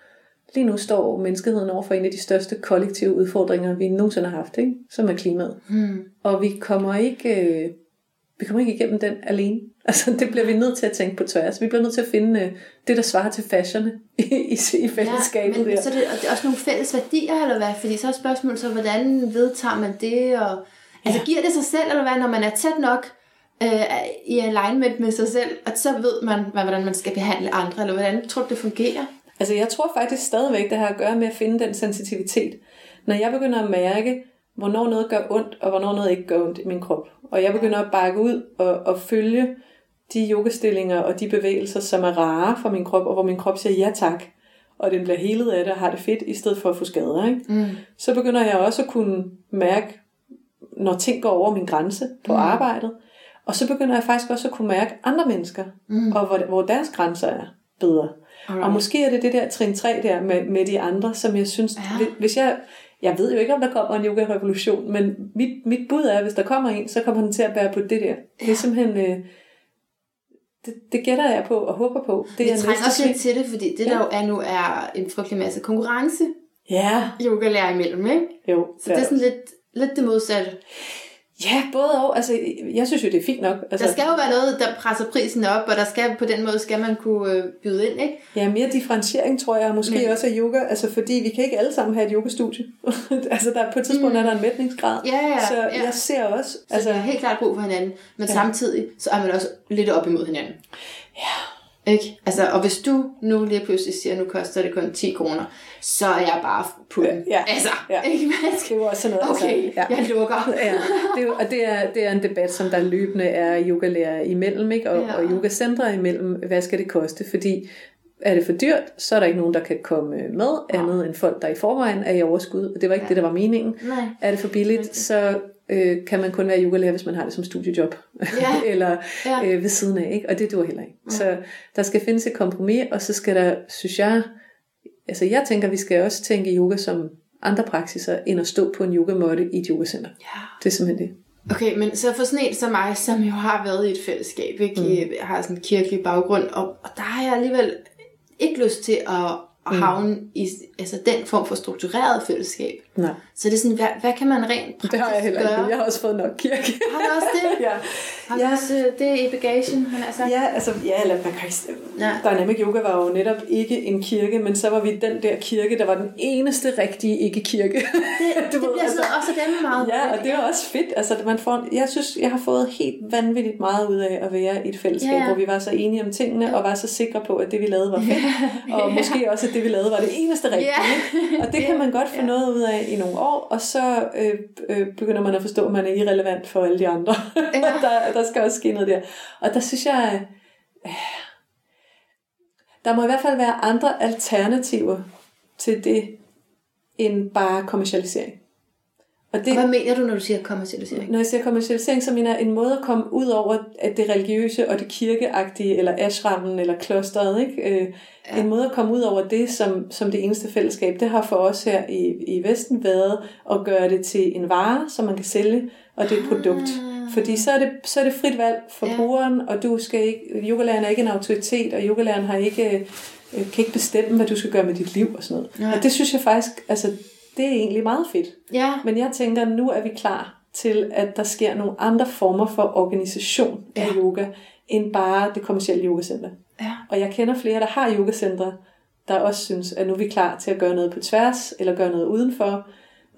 lige nu står menneskeheden over for en af de største kollektive udfordringer, vi nogensinde har haft, ikke? som er klimaet. Hmm. Og vi kommer ikke, øh, vi kommer ikke igennem den alene. *laughs* Altså det bliver vi nødt til at tænke på tværs. Vi bliver nødt til at finde øh, det, der svarer til fashionerne *laughs* i, i, i fællesskabet ja, men, der. så er det, og det er også nogle fælles værdier, eller hvad? Fordi så er spørgsmålet så, hvordan vedtager man det? Og, altså giver det sig selv, eller hvad, når man er tæt nok øh, i alignment med sig selv, at så ved man, hvad- hvordan man skal behandle andre, eller hvordan tror du, det fungerer? Altså jeg tror faktisk stadigvæk, det har at gøre med at finde den sensitivitet. Når jeg begynder at mærke, hvornår noget gør ondt, og hvornår noget ikke gør ondt i min krop. Og jeg begynder at bakke ud og, og følge de yogastillinger og de bevægelser, som er rare for min krop, og hvor min krop siger ja tak, og den bliver helet af det og har det fedt, i stedet for at få skader. Ikke? Mm. Så begynder jeg også at kunne mærke, når ting går over min grænse på Mm. arbejdet. Og så begynder jeg faktisk også at kunne mærke andre mennesker, Mm. og hvor, hvor deres grænser er bedre. Alright. Og måske er det det der trin 3 der med, med de andre, som jeg synes, Ja. ja. hvis jeg, jeg ved jo ikke, om der kommer en yoga-revolution, men mit, mit bud er, at hvis der kommer en, så kommer den til at bære på det der. Det Ja. er simpelthen, øh, det, det gætter jeg på og håber på. Det Vi er trænger også lidt til det, fordi det der jo er nu er en frygtelig masse konkurrence Ja, yogalærer imellem, ikke? jo. Så det er sådan lidt, lidt det modsatte. Ja, både og. Altså, jeg synes jo, det er fint nok. Altså, Der skal jo være noget, der presser prisen op, og der skal på den måde skal man kunne øh, byde ind, ikke? Ja, mere differentiering, tror jeg, måske Men- også af yoga. Altså, fordi vi kan ikke alle sammen have et yogastudie. *laughs* altså, der, på et tidspunkt Mm. er der en mætningsgrad. Ja, ja, så ja. jeg ser også... Så altså, vi har helt klart brug for hinanden, men ja. samtidig så er man også lidt op imod hinanden. Ja. Ikke? Altså, og hvis du nu lige pludselig siger, at nu koster det kun 10 kroner, så er jeg bare på den. Ja. Altså, Ja. ikke? Man det skal... er jo også noget. Okay, altså, jeg lukker. ja, det er, og det er, det er en debat, som der løbende er yogalærer imellem, ikke? Og, Ja. ja. og yogacentre imellem. Hvad skal det koste? Fordi er det for dyrt, så er der ikke nogen, der kan komme med andet end folk, der i forvejen er i overskud. Og det var ikke Ja. ja. det, der var meningen. Nej. Er det for billigt, så øh, kan man kun være yogalærer, hvis man har det som studiejob. Ja. *laughs* Eller Ja. øh, ved siden af, ikke? Og det dur heller ikke. Så der skal findes et kompromis, og så skal der, synes jeg, altså jeg tænker, vi skal også tænke yoga som andre praksiser, end at stå på en yogamåtte i et yogacenter. Ja. Det er simpelthen det. Okay, men så for sådan en som mig, som jo har været i et fællesskab, ikke? Mm. Jeg har sådan en kirkelig baggrund, og, og der har jeg alligevel ikke lyst til at, at havne i altså den form for struktureret fællesskab. Nej, Så det er sådan, hvad, hvad kan man rent praktisk det har jeg heller gøre? ikke. Jeg har også fået nok kirke. Har du også det? *laughs* ja. Ja. også øh, det i bagagen, han har sagt? ja, altså, ja, eller man kan ikke... Ja. Dynamic Yoga var jo netop ikke en kirke, men så var vi den der kirke, der var den eneste rigtige ikke-kirke. Det, *laughs* det bliver sådan også dem meget. Ja, og det er også fedt. Altså, man får, jeg synes, jeg har fået helt vanvittigt meget ud af at være i et fællesskab, Ja, ja, ja. hvor vi var så enige om tingene, og var så sikre på, at det vi lavede var fedt. *laughs* Og måske også, at det vi lavede var det eneste rigtige. Ja. Og det *laughs* kan man godt få Ja. noget ud af i nogle år, og så øh, øh, begynder man at forstå, at man er irrelevant for alle de andre. Ja. der, der skal også ske noget der. Og der synes jeg, øh, der må i hvert fald være andre alternativer til det, end bare kommercialisering. Og det, hvad mener du, når du siger kommercialisering? Når jeg siger kommercialisering, så mener jeg en måde at komme ud over at det religiøse og det kirkeagtige, eller ashrammen, eller klosteret. Ikke? Øh, ja. En måde at komme ud over det som, som det eneste fællesskab, det har for os her i, i Vesten været at gøre det til en vare, som man kan sælge, og det er et produkt. Ah. Fordi så er, det, så er det frit valg for ja. brugeren, og du skal ikke, yogalæreren er ikke en autoritet, og yogalæreren har ikke, øh, kan ikke bestemme, hvad du skal gøre med dit liv og sådan noget. Ja. Og det synes jeg faktisk, altså det er egentlig meget fedt. Ja. Men jeg tænker, nu er vi klar til, at der sker nogle andre former for organisation ja. af yoga, end bare det kommercielle yogacenter. Ja. Og jeg kender flere, der har yogacentre, der også synes, at nu er vi klar til at gøre noget på tværs, eller gøre noget udenfor,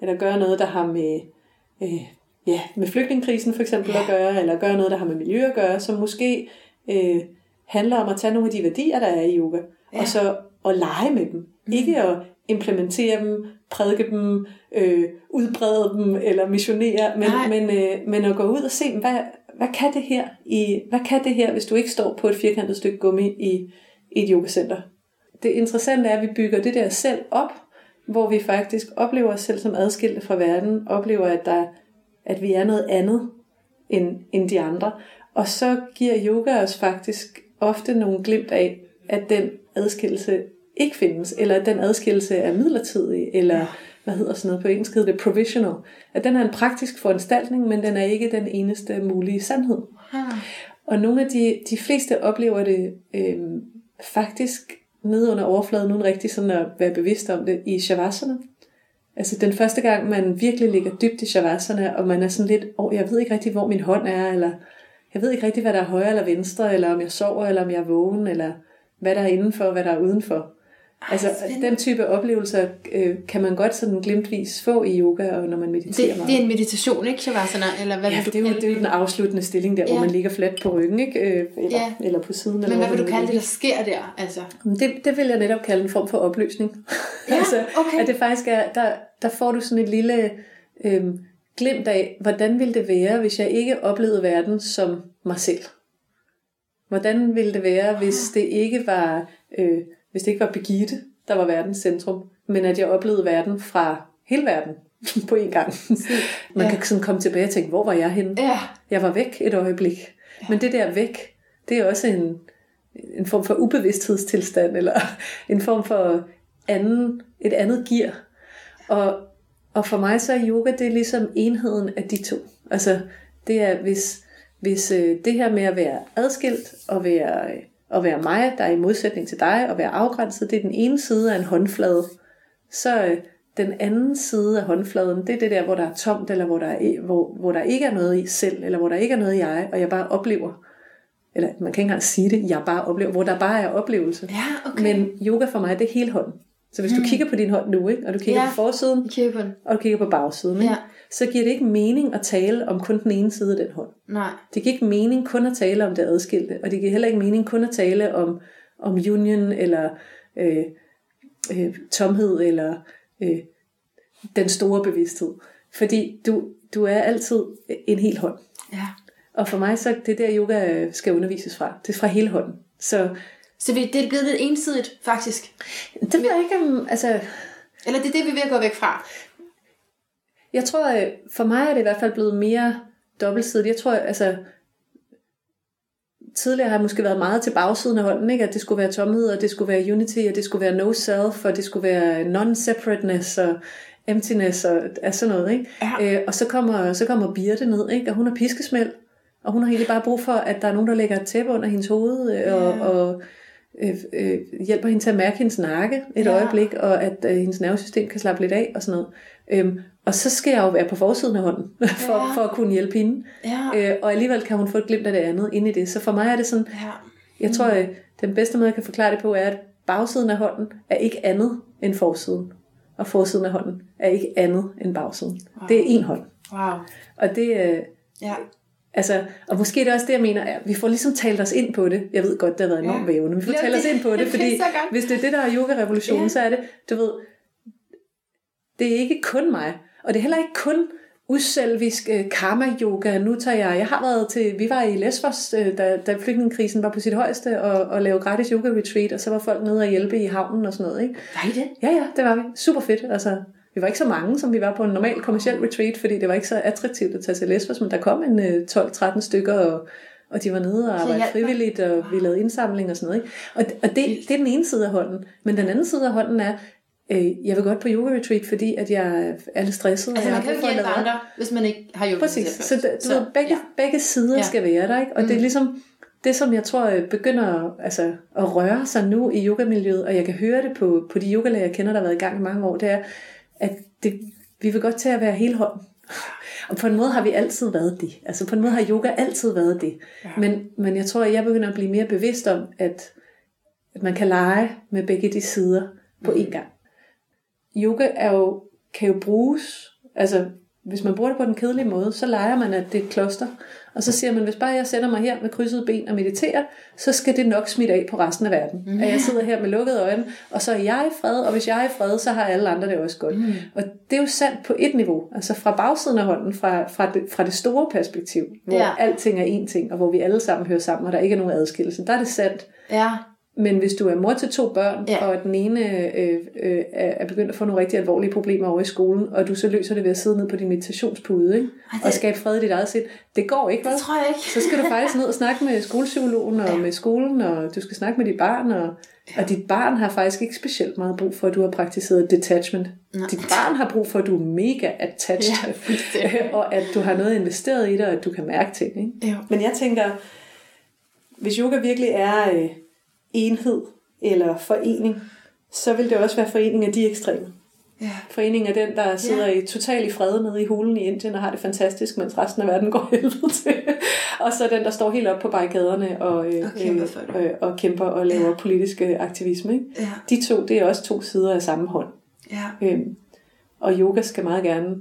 eller gøre noget, der har med, øh, ja, med flygtningekrisen for eksempel ja. at gøre, eller gøre noget, der har med miljø at gøre, som måske øh, handler om at tage nogle af de værdier, der er i yoga, ja. og så at lege med dem. Mm. Ikke at implementere dem, prædike dem, øh, udbrede dem eller missionere, men, men, øh, men at gå ud og se, hvad, hvad kan det her, i, hvad kan det her, hvis du ikke står på et firkantet stykke gummi i, i et yogacenter. Det interessante er, at vi bygger det der selv op, hvor vi faktisk oplever os selv som adskilte fra verden, oplever, at, der, at vi er noget andet end, end de andre. Og så giver yoga os faktisk ofte nogle glimt af, at den adskillelse ikke findes, eller at den adskillelse er midlertidig, eller hvad hedder sådan noget på engelsk, hedder det provisional. At den er en praktisk foranstaltning, men den er ikke den eneste mulige sandhed. Ja. Og nogle af de, de fleste oplever det øh, faktisk nede under overfladen, uden rigtig sådan at være bevidst om det, i shavasana. Altså den første gang, man virkelig ligger dybt i shavasana, og man er sådan lidt, åh, oh, jeg ved ikke rigtig, hvor min hånd er, eller jeg ved ikke rigtig, hvad der er højre eller venstre, eller om jeg sover, eller om jeg er vågen, eller hvad der er indenfor, og hvad der er udenfor. Altså, spændende. den type oplevelser øh, kan man godt sådan glimtvis få i yoga, og når man mediterer det, meget. Det er en meditation, ikke, Shavasana? Eller hvad ja, vil du det, er jo, det er jo den afsluttende stilling der, ja. hvor man ligger fladt på ryggen, ikke? Øh, eller, ja. eller på siden. Men eller hvad vil du kalde det, der sker der? Altså? Det, det vil jeg netop kalde en form for opløsning. *laughs* Ja, altså, okay. At det faktisk er, der, der får du sådan et lille øh, glimt af, hvordan ville det være, hvis jeg ikke oplevede verden som mig selv? Hvordan ville det være, hvis det ikke var... Øh, hvis det ikke var Begitte, der var verdens centrum, men at jeg oplevede verden fra hele verden *laughs* på en gang. *laughs* Man ja. kan sådan komme tilbage og tænke, hvor var jeg henne? Ja. Jeg var væk et øjeblik. Ja. Men det der væk, det er også en, en form for ubevidsthedstilstand, eller *laughs* en form for anden, et andet gear. Og, og for mig så er yoga, det er ligesom enheden af de to. Altså, det er, hvis, hvis øh, det her med at være adskilt og være at være mig, der er i modsætning til dig, og være afgrænset, det er den ene side af en håndflade. Så øh, den anden side af håndfladen, det er det der, hvor der er tomt, eller hvor der, er, hvor, hvor der ikke er noget i selv, eller hvor der ikke er noget i jeg, og jeg bare oplever, eller man kan ikke engang sige det, jeg bare oplever, hvor der bare er oplevelse. Ja, okay. Men yoga for mig, det er hele hånden. Så hvis mm. du kigger på din hånd nu, ikke, og du kigger ja, på forsiden, på den. og du kigger på bagsiden, ikke, ja. så giver det ikke mening at tale om kun den ene side af den hånd. Nej. Det giver ikke mening kun at tale om det adskilte, og det giver heller ikke mening kun at tale om, om union, eller øh, øh, tomhed, eller øh, den store bevidsthed. Fordi du, du er altid en hel hånd. Ja. Og for mig, så det der yoga skal undervises fra. Det er fra hele hånden. Så så det er blevet lidt ensidigt, faktisk. Det ved jeg ikke om... Altså... Eller det er det, vi vil gå væk fra? Jeg tror, øh, for mig er det i hvert fald blevet mere dobbeltsidigt. Jeg tror, altså... Tidligere har jeg måske været meget til bagsiden af hånden, ikke? at det skulle være tomhed, og det skulle være unity, og det skulle være no self, og det skulle være non-separateness, og emptiness, og altså sådan noget. Ikke? Ja. Øh, og så kommer, så kommer Birte ned, ikke? og hun har piskesmæld, og hun har egentlig bare brug for, at der er nogen, der lægger et tæppe under hendes hoved, øh, og, ja. og øh, øh, hjælper hende til at mærke hendes nakke et ja. øjeblik, og at øh, hendes nervesystem kan slappe lidt af og sådan noget. Øhm, og så skal jeg jo være på forsiden af hånden, *laughs* for, ja. for at kunne hjælpe hende. Ja. Øh, og alligevel kan hun få et glimt af det andet ind i det. Så for mig er det sådan, ja. jeg tror, at den bedste måde, jeg kan forklare det på, er, at bagsiden af hånden er ikke andet end forsiden. Og forsiden af hånden er ikke andet end bagsiden. Wow. Det er en hånd. Wow. Og det, øh, ja. Altså, og måske er det også det, jeg mener, at vi får ligesom talt os ind på det. Jeg ved godt, det har været enormt ja. vævende, men vi får talt os ind på det, fordi hvis det er det, der er yoga-revolutionen, ja. så er det, du ved, det er ikke kun mig, og det er heller ikke kun uselvisk øh, karma-yoga. Nu tager jeg, jeg har været til, vi var i Lesbos, øh, da, da flygtningekrisen var på sit højeste, og, og lavede gratis yoga-retreat, og så var folk nede og hjælpe i havnen og sådan noget. Ikke? Var I det? Ja, ja, det var vi. Super fedt. Altså, vi var ikke så mange, som vi var på en normal kommersiel retreat, fordi det var ikke så attraktivt at tage til Lesbos, men der kom en øh, 12-13 stykker, og, og de var nede og arbejdede frivilligt, og vi lavede indsamling og sådan noget. Ikke? Og, og det, det er den ene side af hånden. Men den anden side af hånden er, øh, jeg vil godt på yoga retreat, fordi at jeg er lidt stresset. og Altså, man har kan jo ikke hjælpe andre, hvis man ikke har hjulpet Præcis, så, du ved, begge, ja. begge sider Ja. skal være der, ikke? Og mm. det er ligesom det, som jeg tror øh, begynder altså, at røre sig nu i yogamiljøet, og jeg kan høre det på, på de yogalæger, jeg kender, der har været i gang i mange år, det er, at det, vi vil godt til at være hele hånden. Og på en måde har vi altid været det. Altså på en måde har yoga altid været det. Ja. Men, men jeg tror, at jeg begynder at blive mere bevidst om, at, at man kan lege med begge de sider på én gang. Yoga er jo, kan jo bruges, altså hvis man bruger det på den kedelige måde, så leger man, at det er et kloster. Og så siger man, hvis bare jeg sætter mig her med krydsede ben og mediterer, så skal det nok smitte af på resten af verden. Mm. At jeg sidder her med lukkede øjne, og så er jeg i fred, og hvis jeg er i fred, så har alle andre det også godt. Mm. Og det er jo sandt på et niveau, altså fra bagsiden af hånden, fra, fra, det, fra det store perspektiv, hvor Ja. alting er én ting, og hvor vi alle sammen hører sammen, og der ikke er nogen adskillelse. Der er det sandt. Ja. Men hvis du er mor til to børn, Ja. ja. og den ene øh, øh, er begyndt at få nogle rigtig alvorlige problemer over i skolen, og du så løser det ved at sidde ned på din meditationspude, ikke? Ej, det- og skabe fred i dit eget sind, det går ikke, vel? Det tror jeg ikke. Så skal du faktisk ned og snakke med skolepsykologen og Ja. med skolen, og du skal snakke med dit barn, og, og dit barn har faktisk ikke specielt meget brug for, at du har praktiseret detachment. Nej. Dit barn har brug for, at du er mega attached, Ja, *laughs* og at du har noget investeret i dig, og at du kan mærke ting. Ikke? Jo. Men jeg tænker, hvis yoga virkelig er øh, enhed eller forening, så vil det også være forening af de ekstreme. Ja. Foreningen er den, der sidder Ja. i total i fred nede i hulen i Indien og har det fantastisk, mens resten af verden går helvede til. og så den, der står helt op på barrikaderne og, øh, Og kæmper for det. øh, og kæmper og laver ja. politisk aktivisme. Ikke? Ja. De to, det er også to sider af samme hånd. Ja. Øhm, og yoga skal meget gerne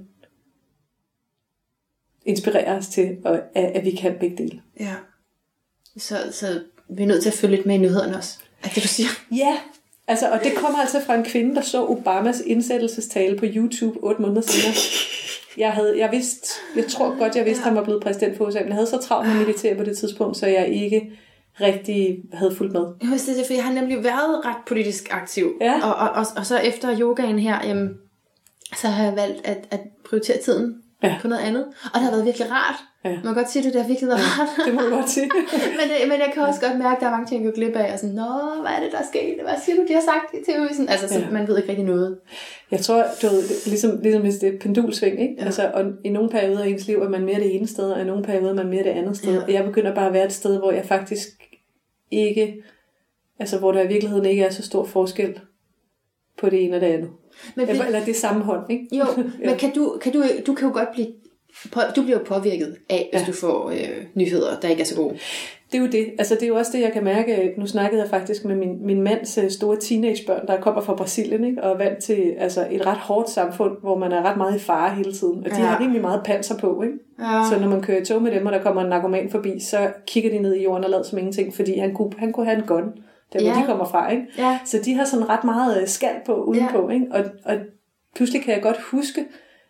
inspirere os til, at, at, at vi kan begge dele. Ja. Så, så vi er nødt til at følge lidt med i nyhederne også. Er det, du siger? Ja, altså, og det kommer altså fra en kvinde, der så Obamas indsættelsestale på YouTube otte måneder senere. Jeg, havde, jeg, vidste, jeg tror godt, jeg vidste, at han var blevet præsident for USA, men jeg havde så travlt med meditere på det tidspunkt, så jeg ikke rigtig havde fulgt med. Jeg vidste det, for jeg har nemlig været ret politisk aktiv. Ja. Og, og, og, og så efter yogaen her, jamen, så har jeg valgt at, at prioritere tiden Ja. på noget andet. Og det har været virkelig rart. Ja. Man kan godt sige, at det har virkelig været rart. Det må du godt sige. *laughs* men, det, men jeg kan også godt mærke, at der er mange ting, jeg går glip af. Og sådan, Nå, hvad er det, der er sket? Hvad siger du, de har sagt i tv-avisen? Altså, så Ja. man ved ikke rigtig noget. Jeg tror, du ved, ligesom, ligesom hvis det er pendulsving, ikke? Ja. Ja. Altså, og i nogle perioder af ens liv er man mere det ene sted, og i nogle perioder er man mere det andet sted. Ja. Ja. Og jeg begynder bare at være et sted, hvor jeg faktisk ikke, altså hvor der i virkeligheden ikke er så stor forskel på det ene og det andet. Men, Eller, det samme hånd, ikke? jo, *laughs* men kan du, kan du, du kan jo godt blive på, du bliver påvirket af, hvis Ja. du får øh, nyheder, der ikke er så gode. Det er jo det. Altså, det er jo også det, jeg kan mærke. Nu snakkede jeg faktisk med min, min mands øh, store teenagebørn, der kommer fra Brasilien, ikke? og er vant til altså, et ret hårdt samfund, hvor man er ret meget i fare hele tiden. Og de Ja. ja. har rimelig meget panser på, ikke? Ja. Så når man kører i tog med dem, og der kommer en narkoman forbi, så kigger de ned i jorden og lader som ingenting, fordi han kunne, han kunne have en gun, der hvor Ja. de kommer fra. Ikke? Ja. Så de har sådan ret meget øh, skal på udenpå. Ikke? Og, og pludselig kan jeg godt huske,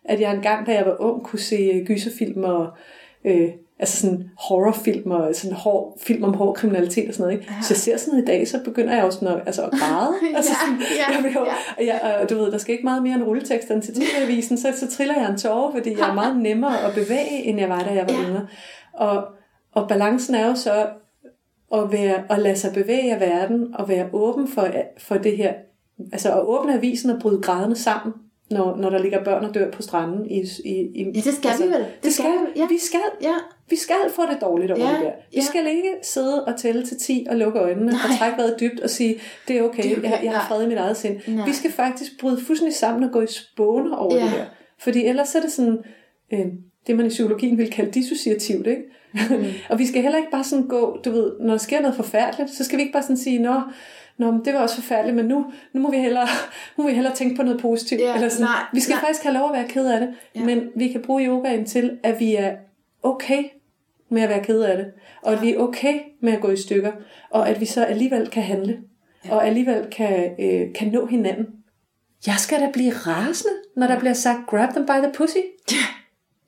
at jeg engang, da jeg var ung, kunne se øh, gyserfilm og øh, altså sådan horrorfilm og sådan hård, film om hård kriminalitet og sådan noget. Ikke? Ja. Ja. Så jeg ser sådan noget i dag, så begynder jeg også sådan at, altså at græde. *laughs* altså sådan, ja, jeg vil jo, ja. og, jeg, og du ved, der skal ikke meget mere end rulleteksterne til TV-avisen, så, så triller jeg en tårer, fordi jeg er meget nemmere at bevæge, end jeg var, da jeg var Ja. ja. yngre. Og, og balancen er jo så at, være, at lade sig bevæge af verden, og være åben for, for det her. Altså at åbne avisen og bryde grædende sammen, når, når der ligger børn og dør på stranden. I, i, i, Ja, det skal vi vel. Det, det skal vi. Ja. Vi skal, Ja. vi skal få det dårligt over Ja, det der. Vi ja. skal ikke sidde og tælle til 10 og lukke øjnene Nej. og trække vejret dybt og sige, det er okay, Det er okay, jeg, jeg har fred i mit eget sind. Nej. Vi skal faktisk bryde fuldstændig sammen og gå i spåner over Ja. det der. Fordi ellers er det sådan, øh, det man i psykologien vil kalde dissociativt, ikke? Mm. *laughs* og vi skal heller ikke bare sådan gå, du ved, når der sker noget forfærdeligt, så skal vi ikke bare sådan sige, nå, Nå, men det var også forfærdeligt, men nu, nu må vi hellere, *laughs* nu må vi hellere tænke på noget positivt. Ja, eller sådan. nej, vi skal nej. faktisk have lov at være ked af det, Ja. ja. men vi kan bruge yogaen til, at vi er okay med at være ked af det, og at vi er okay med at gå i stykker, og at vi så alligevel kan handle, ja. og alligevel kan, øh, kan nå hinanden. Jeg skal da blive rasende, når der bliver sagt, grab them by the pussy.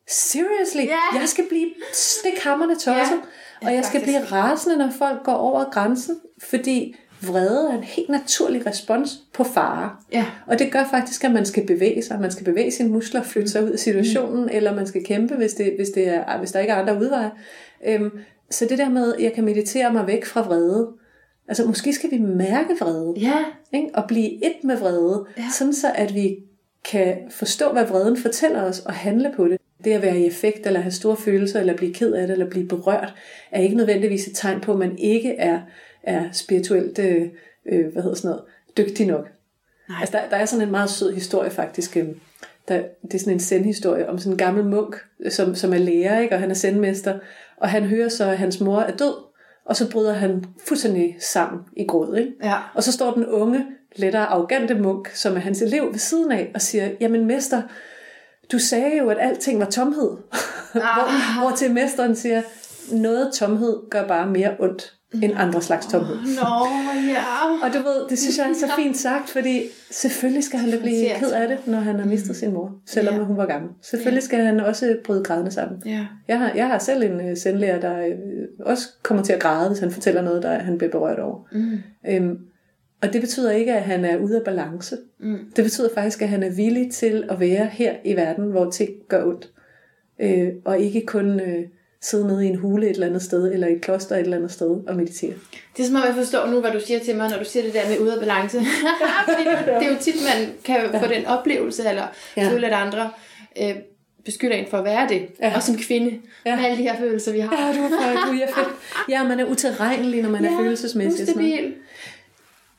seriously, Ja. jeg skal blive stikhammerne tosset, Ja. og jeg skal faktisk. blive rasende, når folk går over grænsen, fordi vrede er en helt naturlig respons på fare. Ja. Og det gør faktisk, at man skal bevæge sig. Man skal bevæge sine muskler, flytte sig ud af situationen, mm. eller man skal kæmpe, hvis, det, hvis, det er, hvis der ikke er andre udveje. Øhm, så det der med, at jeg kan meditere mig væk fra vrede. Altså måske skal vi mærke vrede, Ja. ikke? og blive et med vrede, Ja. sådan så at vi kan forstå, hvad vreden fortæller os, og handle på det. Det at være i effekt, eller have store følelser, eller blive ked af det, eller blive berørt, er ikke nødvendigvis et tegn på, at man ikke er, er spirituelt øh, øh, hvad hedder sådan noget, dygtig nok. Nej. Altså, der, der er sådan en meget sød historie faktisk. øhm, Der, det er sådan en sendhistorie om sådan en gammel munk, som, som er lærer, ikke? og han er sendmester. Og han hører så, at hans mor er død, og så bryder han fuldstændig sammen i gråd. Ikke? Ja. Og så står den unge, lettere arrogante munk, som er hans elev ved siden af, og siger, jamen mester, du sagde jo, at alting var tomhed. *laughs* hvor, hvor til mesteren siger, noget tomhed gør bare mere ondt end andre slags tomhed. Nå, ja. Og du ved, det synes jeg er så fint sagt, fordi selvfølgelig skal han da blive ked af det, når han har mistet sin mor, selvom Ja. hun var gammel. Selvfølgelig skal han også bryde grædende sammen. Ja. Jeg har, jeg har selv en uh, sendlærer, der øh, også kommer til at græde, hvis han fortæller noget, der han bliver berørt over. Mm. Øhm, og det betyder ikke, at han er ude af balance. Mm. Det betyder faktisk, at han er villig til at være her i verden, hvor ting gør ondt. Øh, og ikke kun øh, sidde nede i en hule et eller andet sted, eller i et kloster et eller andet sted og meditere. Det er som om, jeg forstår nu, hvad du siger til mig, når du siger det der med ude af balance. Fordi *laughs* det, er jo tit, man kan få den oplevelse, eller Ja. ja. føle, at andre øh, beskylder en for at være det. Ja. Ja. Og som kvinde, Ja. ja. med alle de her følelser, vi har. Ja, du er for, du er fedt. Ja, man er utilregnelig, når man er følelsesmæssig. Ustabil.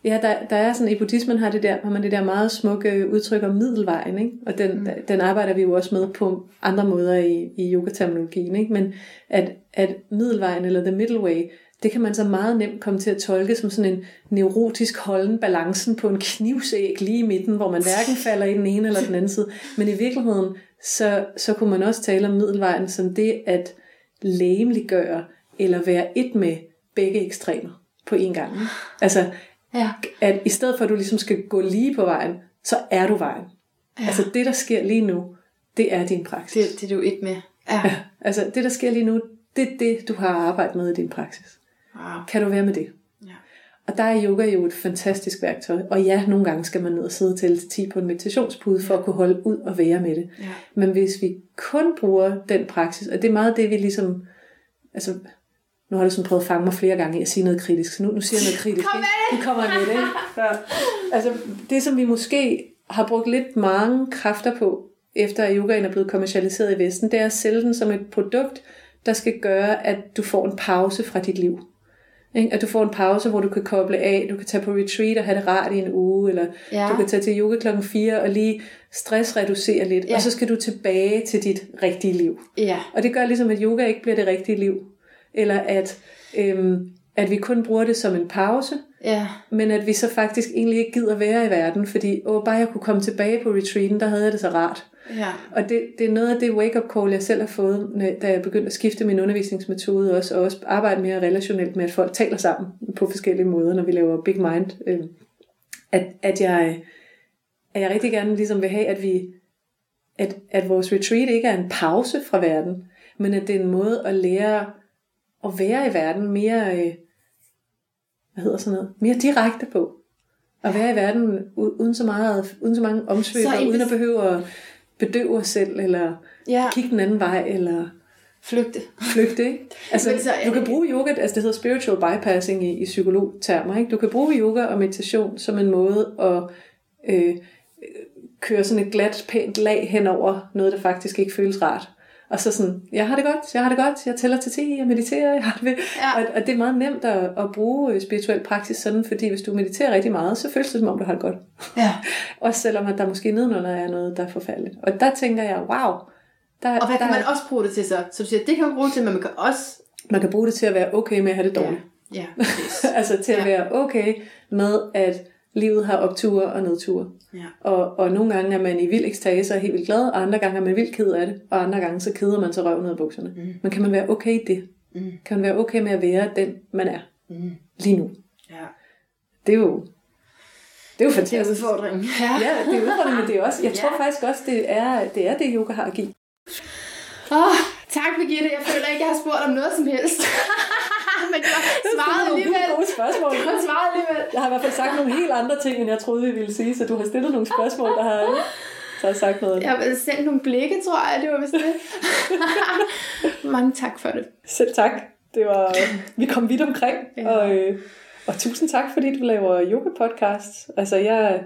Ja, der, der er sådan, i buddhismen har, det der, har man det der meget smukke udtryk om middelvejen, ikke? og den, mm. den arbejder vi jo også med på andre måder i, i yogaterminologien, ikke? men at, at middelvejen, eller the middle way, det kan man så meget nemt komme til at tolke som sådan en neurotisk holden balancen på en knivsæg lige i midten, hvor man hverken falder i den ene eller den anden side. Men i virkeligheden, så, så kunne man også tale om middelvejen som det at lægemliggøre eller være et med begge ekstremer på én gang. Altså, Ja. at i stedet for at du ligesom skal gå lige på vejen, så er du vejen. Ja. Altså det, der sker lige nu, det er din praksis. Det, det er du ikke med. Ja. Ja. Altså det, der sker lige nu, det er det, du har arbejdet med i din praksis. Wow. Kan du være med det? Ja. Og der er yoga jo et fantastisk værktøj. Og ja, nogle gange skal man ned og sidde til til 10 på en meditationspude for at kunne holde ud og være med det. Ja. Men hvis vi kun bruger den praksis, og det er meget det, vi ligesom... Altså, nu har du sådan prøvet at fange mig flere gange i at sige noget kritisk, så nu, nu siger jeg noget kritisk. Kom med? Nu kommer jeg med det. Ja. Altså, det som vi måske har brugt lidt mange kræfter på, efter at yogaen er blevet kommercialiseret i Vesten, det er at sælge den som et produkt, der skal gøre, at du får en pause fra dit liv. At du får en pause, hvor du kan koble af, du kan tage på retreat og have det rart i en uge, eller Ja. du kan tage til yoga klokken 4 og lige stressreducere lidt, Ja. og så skal du tilbage til dit rigtige liv. Ja. Og det gør ligesom, at yoga ikke bliver det rigtige liv. Eller at, øhm, at vi kun bruger det som en pause, Ja. men at vi så faktisk egentlig ikke gider være i verden, fordi åh, bare jeg kunne komme tilbage på retreaten, der havde jeg det så rart. Ja. Og det, det er noget af det wake-up call, jeg selv har fået, da jeg begyndte at skifte min undervisningsmetode også, og også arbejde mere relationelt med, at folk taler sammen på forskellige måder, når vi laver Big Mind. Øh, at, at, jeg, at jeg rigtig gerne ligesom vil have, at vi at, at vores retreat ikke er en pause fra verden, men at det er en måde at lære at være i verden mere, øh, hvad hedder sådan noget, mere direkte på. At være i verden uden så, meget, uden så mange omsvøb, Så uden at behøve at bedøve os selv, eller Ja. kigge den anden vej, eller Flygte. flygte. Ikke? *laughs* Altså, Men så du kan bruge yoga, altså det hedder spiritual bypassing i, i psykologtermer. Ikke? Du kan bruge yoga og meditation som en måde at øh, køre sådan et glat, pænt lag hen over noget, der faktisk ikke føles rart. Og så sådan, jeg har det godt, jeg har det godt, jeg tæller til 10, jeg mediterer, jeg har det ved. Ja. Og, og det er meget nemt at, at bruge øh, spirituel praksis sådan, fordi hvis du mediterer rigtig meget, så føles det som om, du har det godt. Ja. *laughs* Også selvom at der måske nedenunder er noget, der er forfærdeligt. Og der tænker jeg, wow, der, Og hvad kan der, man også bruge det til så? Så du siger, det kan man bruge til, men man kan også... man kan bruge det til at være okay med at have det dårligt. Ja, *laughs* ja altså til at Ja. være okay med, at livet har opture og nedture. Ja. Og, og nogle gange er man i vild ekstase og helt vildt glad, og andre gange er man vildt ked af det, og andre gange så keder man sig røven ud af bukserne. Mm. Men kan man være okay i det? Mm. Kan man være okay med at være den, man er Mm. lige nu? Ja. Det er jo, det er jo Det er fantastisk. udfordringen. Ja. *laughs* Ja, det er udfordringen, men det er også, jeg tror Ja. faktisk også, det er, det er det, yoga har at give. Oh, tak, Birgitte. Jeg føler ikke, jeg har spurgt om noget som helst. *laughs* *laughs* Men du har svaret alligevel. Gode spørgsmål. Du har svaret alligevel. Jeg har i hvert fald sagt nogle helt andre ting, end jeg troede, vi ville sige, så du har stillet nogle spørgsmål, der har, så har jeg sagt noget. Jeg har sendt nogle blikke, tror jeg, det var vist det. *laughs* Mange tak for det. Selv tak. Det var, vi kom vidt omkring, Ja. og, øh, og tusind tak, fordi du laver yoga-podcast. Altså, jeg,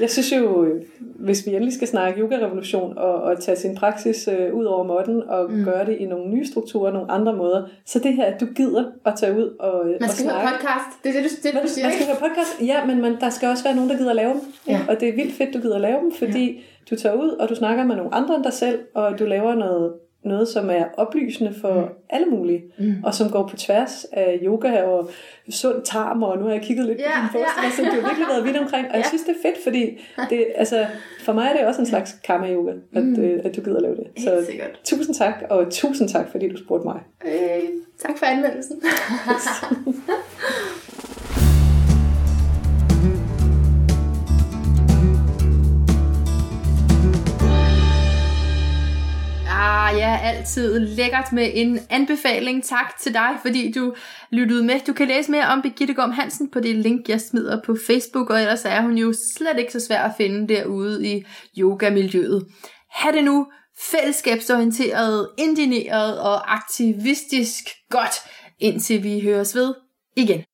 jeg synes jo, hvis vi endelig skal snakke yoga-revolution og, og tage sin praksis øh, ud over måtten og mm. gøre det i nogle nye strukturer, nogle andre måder, så det her, at du gider at tage ud og, Man og skal høre snakke. podcast. Det er det, du, det, Man, du siger, man skal høre podcast, ja, men man, der skal også være nogen, der gider lave dem. Ja. Og det er vildt fedt, du gider lave dem, fordi ja. du tager ud, og du snakker med nogle andre end dig selv, og du laver noget, noget som er oplysende for mm. alle mulige, mm. og som går på tværs af yoga og sund tarm, og nu har jeg kigget lidt Ja, på din ja. ja. så du har virkelig været vidt omkring, og jeg Ja. synes, det er fedt, fordi det, altså, for mig er det også en slags karma-yoga, at, mm. øh, at du gider lave det. Så Helt sikkert. tusind tak, og tusind tak, fordi du spurgte mig. Øh, tak for anmeldelsen. *laughs* Ah, ja, altid lækkert med en anbefaling. Tak til dig, fordi du lyttede med. Du kan læse mere om Birgitte Gorm Hansen på det link, jeg smider på Facebook, og ellers er hun jo slet ikke så svær at finde derude i yogamiljøet. Ha' det nu fællesskabsorienteret, indineret og aktivistisk godt, indtil vi høres ved igen.